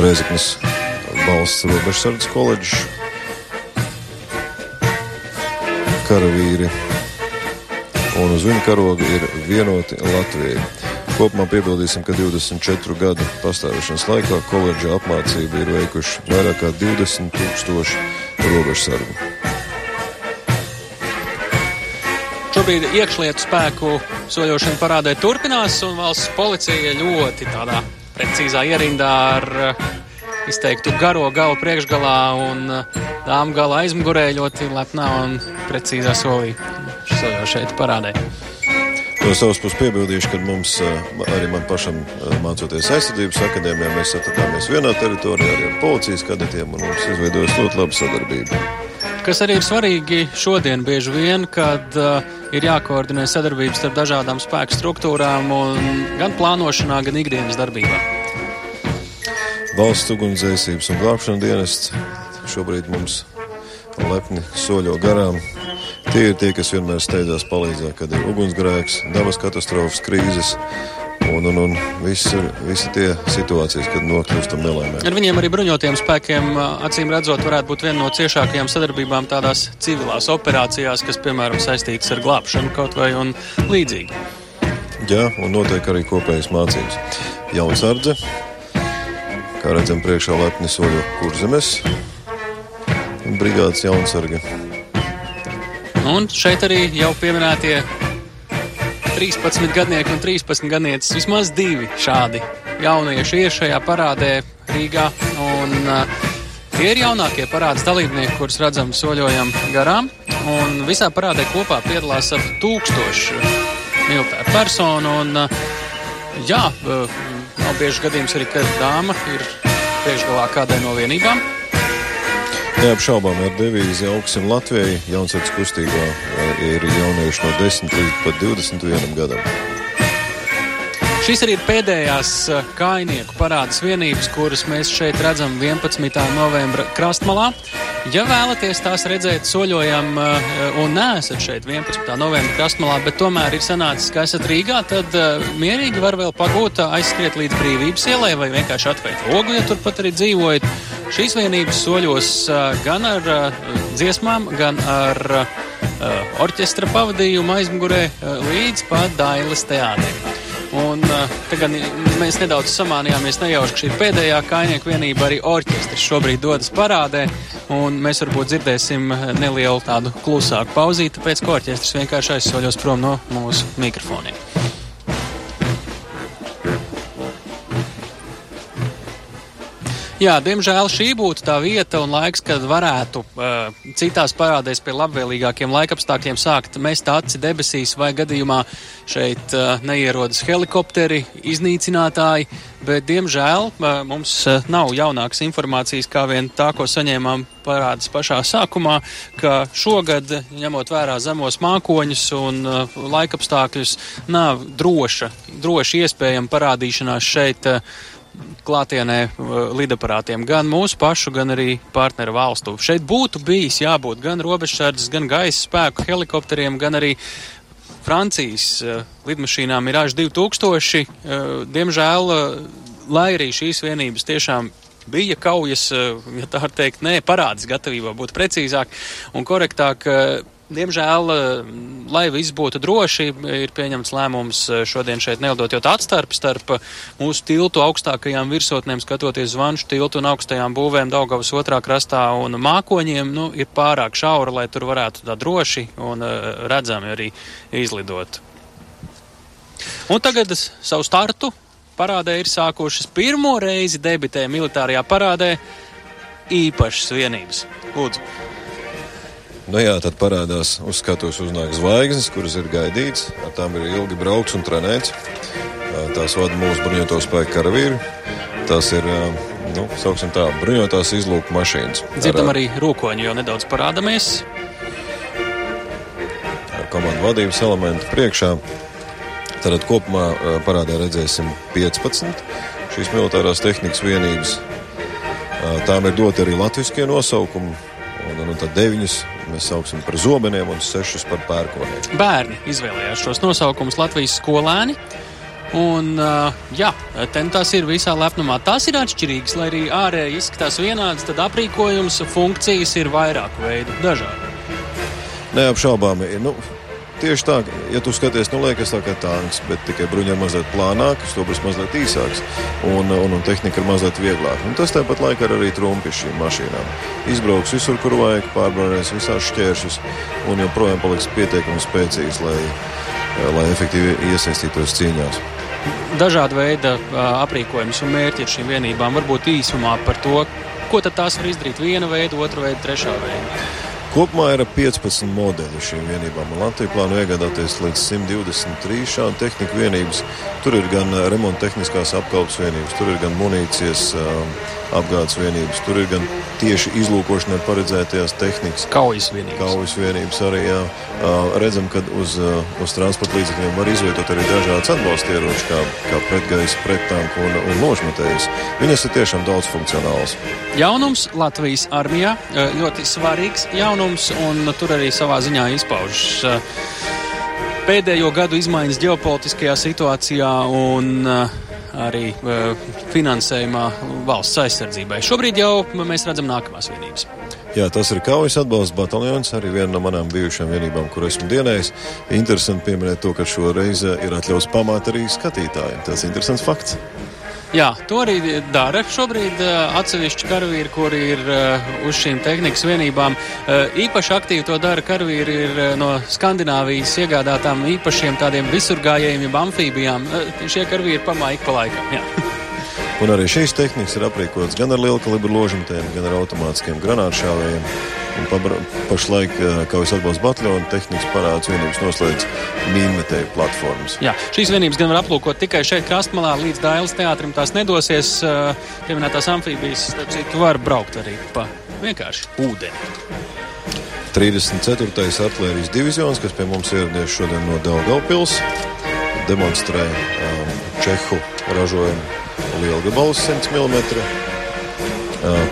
Reizeknas valsts robežsardzes koledžas karavīri un uz viņu karoga ir vienoti Latvijai. Kopumā piebildīsim, ka 24 gadu pastāvēšanas laikā koledža apmācību ir veikuši vairāk kā 20 tūkstoši robežsargu. Šobrīd iekšlietu spēku soļošana parādē turpinās, un valsts policija ļoti tādā precīzā ierindā ar uh, izteiktu garo galu priekšgalā un uh, dāmu gala aizmugurē ļoti lepnā un precīzā solī soļošeit parādē. No savas puses piebildīšu, ka mums arī man pašam mācoties aizsardzības akadēmijā, mēs atradāmies vienā teritorijā arī ar policijas kadetiem un mums izveidojas ļoti laba sadarbība. Kas arī ir svarīgi šodien, bieži vien, kad uh, ir jākoordinē sadarbības starp dažādām spēku struktūrām, gan plānošanā, gan ikdienas darbībā. Valsts ugunsdzēsības un glābšanas dienests šobrīd mums lepni soļo garām Tie ir tie, kas vienmēr steidzās palīdzēt, kad ir ugunsgrēks, dabas katastrofas, krīzes. Un, un, un visi visi tie situācijas, kad nokļūstam nelaimē. Ar viņiem arī bruņotiem spēkiem, acīm redzot, varētu būt viena no ciešākajām sadarbībām tādās civilās operācijās, kas, piemēram, saistītas ar glābšanu kaut vai un līdzīgi. Jā, un notiek arī kopējas mācības. Jaunsardze, kā redzam, priekšā lepni soļo kurzemes, brigādes jaunsarga Un šeit arī jau pieminētie 13 gadnieki un 13 gadnieces. Vismaz divi šādi jaunieši ir šajā parādē Rīgā. Un, uh, Tie ir jaunākie parādes dalībnieki, kurus redzam soļojam garām. Un visā parādē kopā piedalās ap tūkstošu militāru personu. Un, uh, jā, uh, nav bieži gadījums arī, kad dāma ir priekšgalā kādai no vienībām. Neapšaubām ar devīzi augsim Latvijai. Jaunsards kustībā eh, ir jaunieši no 10 līdz pat 21 gadam. Šīs arī ir pēdējās eh, kainieku parādas vienības, kuras mēs šeit redzam 11. novembra krastmalā. Ja vēlaties tās redzēt, soļojam eh, un neesat šeit 11. novembra krastmalā, bet tomēr ir sanācis, ka esat Rīgā, tad mierīgi var vēl pagūt, aizskriet līdz brīvības ielai vai vienkārši atvērt logu, ja turpat arī dzīvojat. Šīs vienības soļos gan ar dziesmām, gan ar orķestra pavadījumu aizmugurē līdz pat Dailas teātrim. Un tagad mēs nedaudz samānījāmies nejauši, ka šī pēdējā kainieku vienība, arī orķestris šobrīd dodas parādē, mēs varbūt dzirdēsim nelielu tādu klusāku pauzīti, tāpēc, ka orķestris vienkārši aizsoļos prom no mūsu mikrofoniem. Jā, diemžēl šī būtu tā vieta un laiks, kad varētu uh, citās parādēs pie labvēlīgākiem laikapstākļiem sākt mest aci debesīs vai gadījumā šeit uh, neierodas helikopteri, iznīcinātāji, bet diemžēl uh, mums uh, nav jaunākas informācijas kā vien tā, ko saņēmām parādas pašā sākumā, ka šogad, ņemot vērā zemos mākoņus un uh, laikapstākļus, nav droša, droši iespējama parādīšanās šeit. Uh, klātienē uh, lidaparātiem, gan mūsu pašu, gan arī partneru valstu. Šeit būtu bijis jābūt gan robežsardzes, gan gaisa spēku helikopteriem, gan arī Francijas uh, lidmašīnām ir āž 2000. Uh, diemžēl, lai arī šīs vienības tiešām bija kaujas, ja tā var teikt, nē, parādas gatavībā būtu precīzāk un korektāk Diemžēl, eh, lai viss būtu droši, ir pieņemts lēmums eh, šodien šeit nelidot, jo tā atstarpe starp mūsu tiltu augstākajām virsotnēm, skatoties zvanšu tiltu un augstajām būvēm Daugavas otrā krastā un mākoņiem, nu, ir pārāk šaura, lai tur varētu tā droši un eh, redzami arī izlidot. Un tagad savu startu parādē ir sākušas pirmo reizi debitē militārajā parādē īpašas vienības. Lūdzu! Nu jā, tad parādās uz skatuves uznāk zvaigznes, kuras ir gaidītas. Ar tām ir ilgi braukts un trenēts. Tās vada mūsu bruņoto spēku karavīri. Tās ir, nu, sauksim tā, bruņotās izlūku mašīnas. Dzirdam ar, arī rokoņu, jau nedaudz parādāmies. Ar komandu vadības elementu priekšā. Tad kopumā parādā redzēsim 15 šīs militārās tehnikas vienības. Tām ir doti arī latviešu nosaukumi. Un, un tad deviņus mēs saucam par zobeniem un sešus par pērkoniem. Bērni izvēlējās šos nosaukumus Latvijas skolēni. Un, jā, tās ir visā lepnumā. Tās ir atšķirīgas, lai arī ārēji izskatās vienādas, tad aprīkojums, funkcijas ir vairāku veidu, dažādi. Neapšaubāmi. Nu, Tieši tā, ja tu skaties, nu liekas tā kā tanks, bet tikai bruņā mazliet plānāks, stobrs mazliet īsāks un, un, un tehnika ir mazliet vieglāka. Un tas tāpat laikā ir arī trumpi šīm mašīnām. Izbrauks visur, kur vajag, pārbrauks visās šķēršus un joprojām paliks pietiekami spēcīgs, lai, lai efektīvi iesaistītos cīņās. Dažāda veida aprīkojums un mērķi ir šīm vienībām. Varbūt īsumā par to, ko tad tās var izdarīt viena veida, otra veida, trešā veida. Kopumā ir 15 modeļi šīm vienībām. Latvija plāno iegādāties līdz 123 šādu tehniku vienības. Tur ir gan remonta tehniskās apkalpes vienības, tur ir gan munīcijas apgādes vienības, tur ir gan tieši izlūkošanai paredzētajās tehnikas. Kaujas vienības. Kaujas vienības arī, jā. Redzam, ka uz, uz transporta līdzekļiem var izvietot arī dažādas atbalsta ieroči, kā, kā pretgaisa, prettanku un, un nošmetējas. Viņas ir tiešām daudz funkcionāls. Jaunums Latvijas armijā ļoti svarīgs jaunums, un tur arī savā ziņā izpaužas pēdējo gadu izmaiņas ģeopolitiskajā situācijā un arī finansējumā valsts aizsardzībai. Šobrīd jau mēs redzam nākamās vienības. Jā, tas ir kaujas atbalsta bataljons, arī viena no manām bijušajām vienībām, kur esmu dienējis. Interesanti pieminēt to, ka šoreiz ir atļauts pamāt arī skatītājiem. Tas ir interesants fakts. Jā, to arī dara šobrīd atsevišķi karavīri, kuri ir uz šīm tehnikas vienībām. Īpaši aktīvi to dara karavīri ir no Skandināvijas iegādātām īpašiem tādiem visurgājējiem, jeb amfībijām. Šie karavīri pamāja ik pa laikam. Jā. Un arī šīs tehnikas ir aprīkotas gan ar lielu kalibru ložmetējiem, gan ar automātiskiem granātšāvējiem. Pašlaik kaujas atbalsta bataljona tehnikas parāds vienības noslēdz mīnmetēju platformas. Jā, šīs vienības gan var aplūkot tikai šeit krastmalā līdz Dailas teātrim. Tās nedosies pieminētās amfībijas, starp citu, var braukt arī pa vienkārši ūdeni. 34. artērijas divizions, kas pie mums ieradies šodien no Daugaupils, demonstrē um, Čehu ražojumu lielgabalu 100 mm,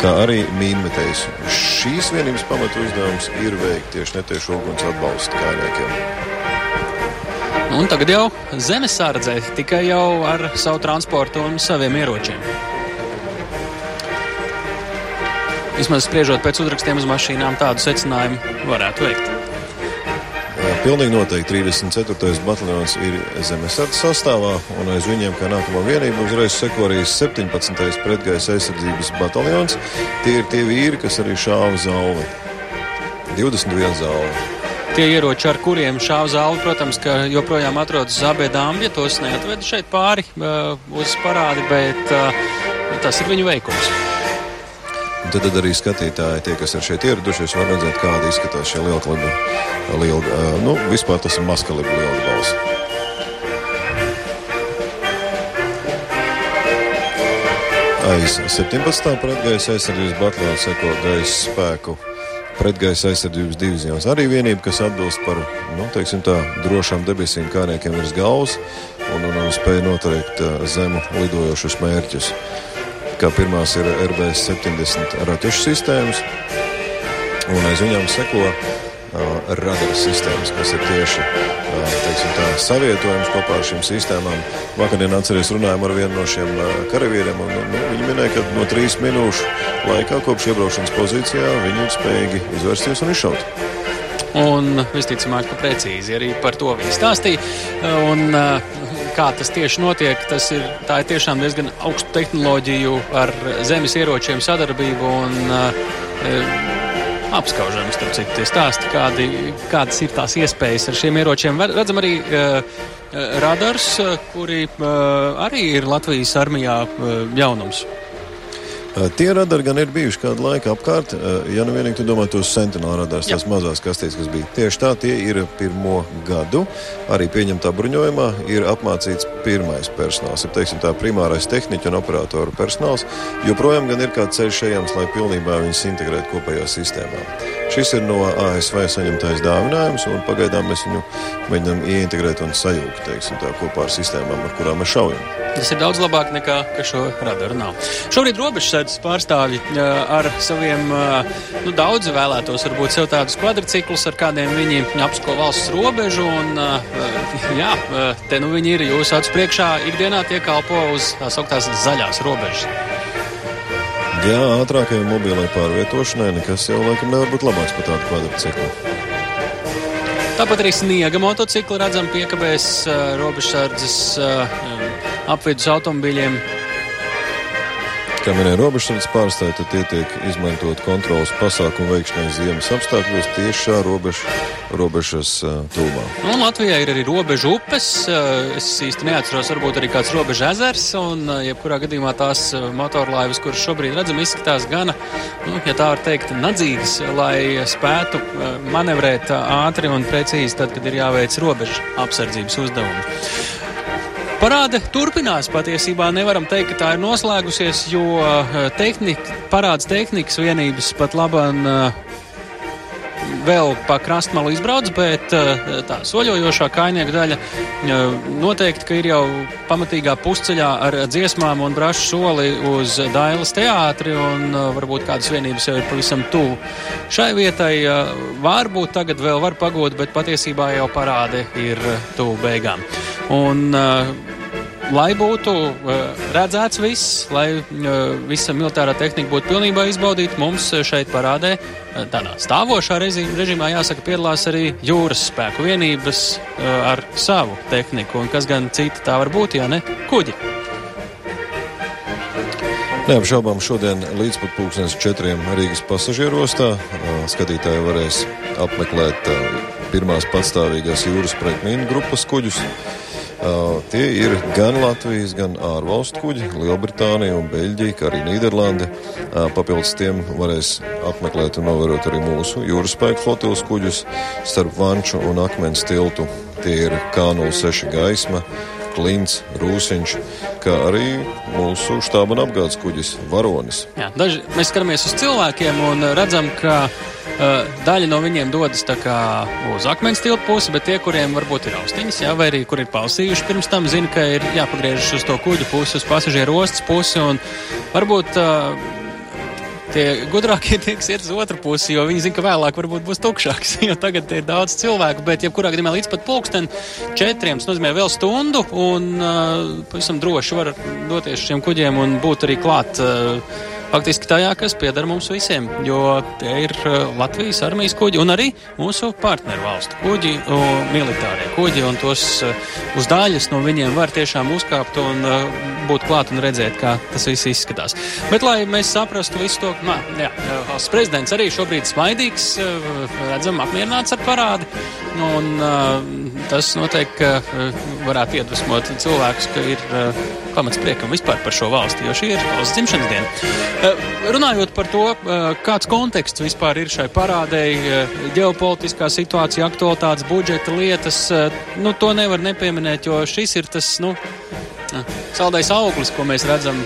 kā arī mīnmetējs. Šīs vienības pamatu uzdevums ir veikt tieši netiešu uguns atbalstu kājniekiem. Un tagad jau zemesārdzē tikai jau ar savu transportu un saviem ieročiem. Vismaz spriežot pēc uzrakstiem uz mašīnām, tādu secinājumu varētu veikt. Pilnīgi noteikti 34. bataljons ir zemesardzes sastāvā, un aiz viņiem, kā nākamā vienība, uzreiz seko arī 17. pretgaisa aizsardzības bataljons. Tie ir tie vīri, kas arī šāva zāli. 21 zāli. Tie ieroči, ar kuriem šāva zāli, protams, joprojām atrodas Zabēdām, ja tos neatveda šeit pāri uh, uz parādi, bet uh, tas ir viņu veikums. Un tad, tad arī skatītāji, tie, kas ir šeit ieradušies, var redzēt, kāda izskatās šie liela kalibra. Liela, nu, vispār tas ir maskalibra liela balss. Aiz 17. pretgaisa aizsardzības bataljona seko gaisa spēku pretgaisa aizsardzības divizijās. Arī vienība, kas atbilst par nu, tā, drošām debesīm kārniekiem virs galvas un, un, un spēja noteikt zemu lidojošus mērķus kā pirmās ir RBS 70 raķešu sistēmas, un aiz viņām seko uh, radaru sistēmas, kas ir tieši uh, teiksim, tā, savietojums kopā ar šīm sistēmām. Vakardien atceries runājām ar vienu no šiem uh, karavīriem, un nu, viņi minēja, ka no trīs minūšu laikā kopš iebraukšanas pozīcijā viņi ir spējīgi izvērsties un izšaut. Un visticamāk, ka precīzi arī par to viņi stāstīja. Un, uh, kā tas tieši notiek, tas ir, ir tiešām diezgan augstu tehnoloģiju ar zemes ieročiem sadarbību un uh, apskaužami, starp citu, tie stāsti, kādi, kādas ir tās iespējas ar šiem ieročiem. Redzam arī uh, radars, kuri uh, arī ir Latvijas armijā jaunums. Tie radari gan ir bijuši kādu laiku apkārt. Ja nu vienīgi tu domā tos sentinēlu radarus, tās mazās kastītes, kas bija. Tieši tā, tie ir pirmo gadu. Arī pieņemtā bruņojumā ir apmācīts pirmais personāls. Ir teiksim, tā primārais tehniķu un operatoru personāls. Joprojām gan ir kāds ceļš ejams, lai pilnībā viņus integrētu kopējā sistēmā. Šis ir no ASV saņemtais dāvinājums, un pagaidām mēs viņu mēģinām ieintegrēt un sajūgt teiksim, tā, kopā ar sistēmām, ar kurām mēs šaujam. Tas ir daudz labāk nekā šo radaru nav. Šobrīd robežsardzes pārstāvji ar saviem, nu, daudzi vēlētos varbūt sev tādus kvadriciklus, ar kādiem viņi apsko valsts robežu, un, jā, te nu viņi ir jūsu acu priekšā, ikdienā tie kalpo uz tās augtās zaļās robežas. Jā, ātrākajai mobilai pārvietošanai nekas jau laikam nevar būt labāks par tādu kvadrciklu. Tāpat arī sniega motocikli redzam piekabēs robežsardzes apvidus automobīļiem Kā minēja robežsardzes pārstāvji, tad tie tiek izmantot kontrolas pasākumu veikšanai ziemas apstākļos tieši šā robeža, robežas uh, tūmā. Nu, Latvijā ir arī robežu upes. Es īsti neatceros, varbūt arī kāds robeža ezers. Un, jebkurā gadījumā tās motorlaivas, kuras šobrīd redzam, izskatās gana, nu, ja tā var teikt, nadzīgas, lai spētu manevrēt ātri un precīzi tad, kad ir jāveic robežu apsardzības uzdevumi. Parāde turpinās. Patiesībā nevaram teikt, ka tā ir noslēgusies, jo eh, tehnika, parāds tehnikas vienības pat labam eh, vēl pa krastmalu izbrauc, bet eh, tā soļojošā kainieku daļa noteikti, ka ir jau pamatīgā pusceļā ar dziesmām un brašu soli uz Dailas teātri, un varbūt kādas vienības jau ir pavisam tuvu. Šai vietai varbūt tagad vēl var pagot, bet patiesībā jau parāde ir tuvu beigām. Un, lai būtu redzēts viss, lai visa militārā tehnika būtu pilnībā izbaudīta, mums šeit parādē tādā stāvošā režīmā jāsaka piedalās arī jūras spēku vienības ar savu tehniku. Un kas gan cita tā var būt, ja ne kuģi? Neapšaubām šodien līdz pat pulkstenes četriem Rīgas pasažieru ostā skatītāji varēs apmeklēt pirmās patstāvīgās jūras pretmīnu grupas kuģus. Uh, tie ir gan Latvijas, gan ārvalstu kuģi, Lielbritānija un Beļģija, kā arī Nīderlande. Uh, papildus tiem varēs apmeklēt un novērot arī mūsu jūras spēku flotilas kuģus starp Vanču un Akmens tiltu. Tie ir K06 gaisma, Klints, Rūsiņš, kā arī mūsu štāba un apgādes kuģis Varonis. Jā, daži, mēs skatāmies uz cilvēkiem un redzam, ka Uh, daļa no viņiem dodas uz akmens tiltu pusi, bet tie, kuriem varbūt ir austiņas, jā, vai arī kur ir pausījuši pirms tam, zina, ka ir jāpagriežas uz to kuģu pusi, uz pasažieru ostas pusi. Varbūt uh, tie gudrākie tie, kas iet uz otru pusi, jo viņi zina, ka vēlāk varbūt būs tukšāks. Jo tagad ir daudz cilvēku, bet jebkurā gadījumā līdz pat pulksten četriem, tas nozīmē vēl stundu, un uh, pavisam droši var doties šiem kuģiem un būt arī klāt. Uh, faktiski tajā, kas pieder mums visiem, jo tie ir uh, Latvijas armijas kuģi un arī mūsu partneru valstu kuģi, militārie kuģi, un tos uh, uz daļas no viņiem var tiešām uzkāpt un uh, būt klāt un redzēt, kā tas viss izskatās. Bet, lai mēs saprastu visu to, nā, jā, valsts prezidents arī šobrīd smaidīgs, redzam, apmierināts ar parādi, un tas noteikti varētu iedvesmot cilvēkus, ka ir pamats priekam vispār par šo valsti, jo šī ir valsts dzimšanas diena. Eh, runājot par to, eh, kāds konteksts vispār ir šai parādēji, eh, ģeopolitiskā situācija, aktualitātes, budžeta lietas, nu, to nevar nepieminēt, jo šis ir tas, nu, saldais auglis, ko mēs redzam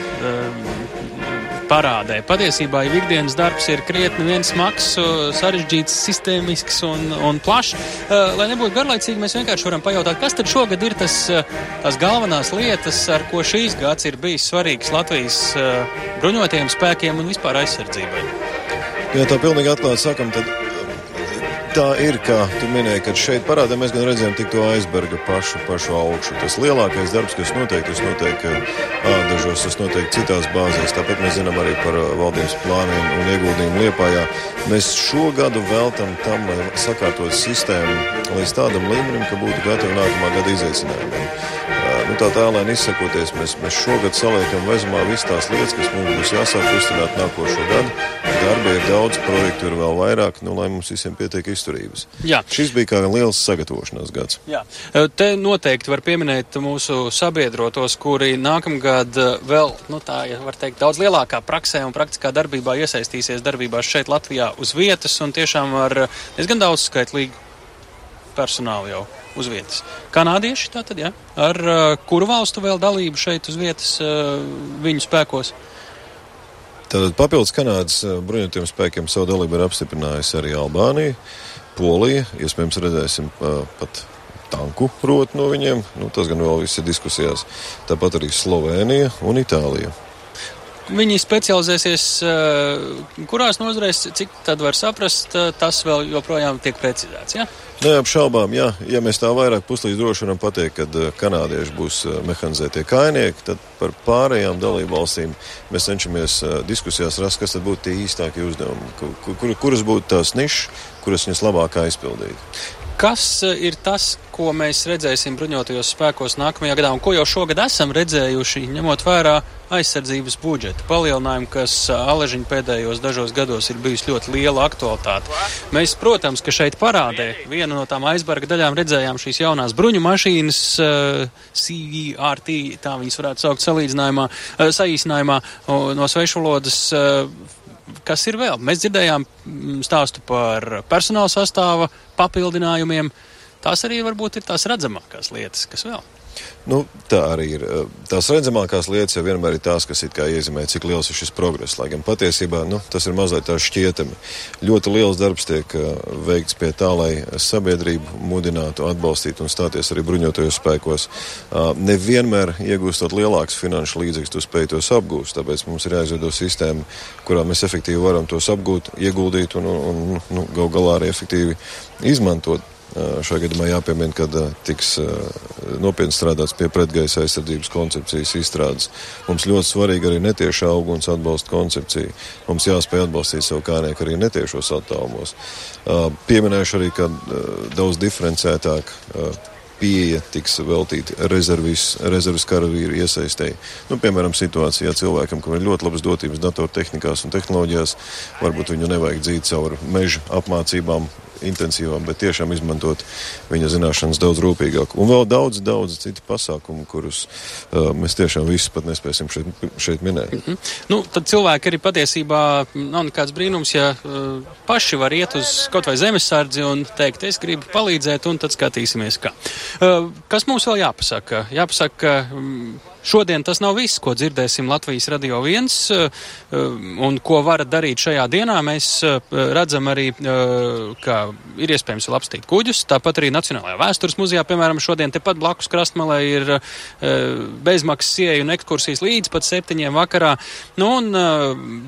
parādē. Patiesībā jau ikdienas darbs ir krietni viens smags, sarežģīts, sistēmisks un, un plašs. Lai nebūtu garlaicīgi, mēs vienkārši varam pajautāt, kas tad šogad ir tas, tās galvenās lietas, ar ko šīs gads ir bijis svarīgs Latvijas bruņotajiem spēkiem un vispār aizsardzībai. Ja tā pilnīgi atklāti sakam, tad tā ir, kā tu minēji, kad šeit parādā mēs gan redzējām tik to aizberga pašu, pašu augšu. Tas lielākais darbs, kas notiek, tas notiek ādažos, tas notiek citās bāzēs. Tāpat mēs zinām arī par valdības plāniem un ieguldījumu Liepājā. Mēs šo gadu veltam tam, lai sakārtot sistēmu līdz tādam līmenim, ka būtu gatavi nākamā gada izaicinājumiem. Nu, tā tālēni izsakoties, mēs, mēs šogad saliekam vezumā visas tās lietas, kas mums būs jāsāk uzturēt nākošo gadu darba ir daudz, projektu ir vēl vairāk, nu, lai mums visiem pietiek izturības. Jā. Šis bija kā liels sagatavošanās gads. Jā. Te noteikti var pieminēt mūsu sabiedrotos, kuri nākamgad vēl, nu tā, ja var teikt, daudz lielākā praksē un praktiskā darbībā iesaistīsies darbībās šeit Latvijā uz vietas un tiešām ar diezgan daudz skaitlīgu personālu jau uz vietas. Kanādieši tātad, jā. Ar uh, kuru valstu vēl dalību šeit uz vietas uh, viņu spēkos? Tātad papildus Kanādas bruņotajiem spēkiem savu dalību ir apstiprinājusi arī Albānija, Polija. Iespējams, redzēsim pat tanku rotu no viņiem. Nu, tas gan vēl viss ir diskusijās. Tāpat arī Slovenija un Itālija. Viņi specializēsies, kurās nozarēs, cik tad var saprast, tas vēl joprojām tiek precizēts. Ja? Neapšaubām, jā. Ja mēs tā vairāk puslīdz droši varam pateikt, ka eh, kanādieši būs eh, mehanizētie kainieki, tad par pārējām dalību valstīm mēs cenšamies eh, diskusijās rast, kas tad būtu tie īstākie uzdevumi, kur, kur, kuras būtu tās nišas, kuras viņas labāk aizpildīt. Kas ir tas, ko mēs redzēsim bruņotajos spēkos nākamajā gadā, un ko jau šogad esam redzējuši, ņemot vērā aizsardzības budžeta palielinājumu, kas Aležiņa pēdējos dažos gados ir bijusi ļoti liela aktualitāte. Mēs, protams, ka šeit parādē vienu no tām aizbarga daļām redzējām šīs jaunās bruņu mašīnas, uh, CVRT, tā viņas varētu saukt salīdzinājumā, uh, saīsinājumā uh, no svešvalodas. Uh, kas ir vēl? Mēs dzirdējām stāstu par personāla sastāva papildinājumiem. Tās arī varbūt ir tās redzamākās lietas, kas vēl. Nu, tā arī ir. Tās redzamākās lietas jau vienmēr ir tās, kas iezīmē, cik liels ir šis progress. Lai gan patiesībā nu, tas ir mazliet tā šķietami. Ļoti liels darbs tiek veikts pie tā, lai sabiedrību mudinātu, atbalstītu un stāties arī bruņotajos spēkos. Nevienmēr iegūstot lielākus finanšu līdzekļus, tu spēj tos apgūst. Tāpēc mums ir jāizveido sistēma, kurā mēs efektīvi varam tos apgūt, ieguldīt un, un, un nu, gal galā arī efektīvi izmantot. Šajā gadījumā jāpiemina, ka tiks nopietni strādāts pie pretgaisa aizsardzības koncepcijas izstrādes. Mums ļoti svarīga arī netieša auguns atbalsta koncepcija. Mums jāspēj atbalstīt savu kārnieku arī netiešos attālumos. Pieminēšu arī, ka daudz diferencētāk pieeja tiks veltīta rezervis karavīru iesaistēji. Nu, piemēram, situācijā cilvēkam, kam ir ļoti labas dotības datortehnikās un tehnoloģijās, varbūt viņu nevajag dzīt caur meža apmācībām, intensīvām, bet tiešām izmantot viņa zināšanas daudz rūpīgāk. Un vēl daudz, daudz citu pasākumu, kurus uh, mēs tiešām visus pat nespēsim šeit, šeit minēt. Mm -hmm. nu, tad cilvēki arī patiesībā nav nekāds brīnums, ja uh, paši var iet uz kaut vai zemesardzi un teikt, es gribu palīdzēt, un tad skatīsimies, kā. Uh, kas mums vēl jāpasaka? Jāpasaka, um, Šodien tas nav viss, ko dzirdēsim Latvijas radio viens eh, un ko varat darīt šajā dienā. Mēs eh, redzam arī, eh, ka ir iespējams apstīt kuģus. Tāpat arī Nacionālajā vēstures muzejā, piemēram, šodien tepat blakus krastmalē ir bezmaksas ieeja un ekskursijas līdz pat septiņiem vakarā. Nu, un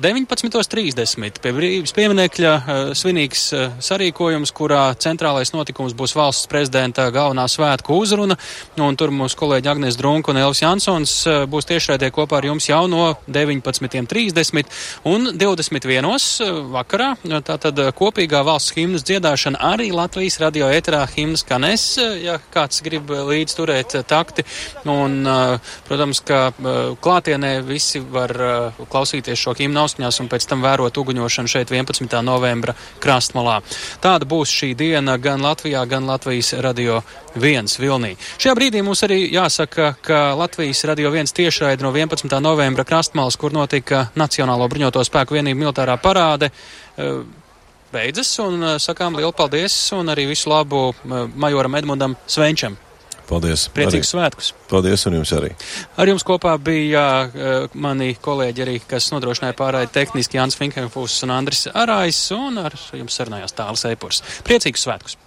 19.30 pie brīvības pieminekļa svinīgs sarīkojums, kurā centrālais notikums būs valsts prezidenta galvenā svētku uzruna. Un tur mūsu kolēģi Agnēs Drunka un Elvis Jansons Maratons eh, būs tiešraidē kopā ar jums jau no 19.30 un 21. Eh, vakarā. Tātad eh, kopīgā valsts himnas dziedāšana arī Latvijas radio ēterā himnas kanes, ja kāds grib līdz turēt takti. Un, protams, ka klātienē visi var klausīties šo himnu austiņās un pēc tam vērot uguņošanu šeit 11. novembra krastmalā. Tāda būs šī diena gan Latvijā, gan Latvijas radio viens Vilnī. Šajā brīdī mums arī jāsaka, ka Latvijas radio viens tiešraidi no 11. novembra krastmalas, kur notika Nacionālo bruņoto spēku vienību militārā parāde, eh, beidzas un eh, sakām lielu paldies un arī visu labu eh, majoram Edmundam Svenčam. Paldies. Priecīgus svētkus. Paldies, un jums arī. Ar jums kopā bija uh, mani kolēģi arī, kas nodrošināja pārēju tehniski Jānis Finkenfūs un Andris Arājs, un ar jums sarunājās tāls Eipurs. Priecīgus svētkus!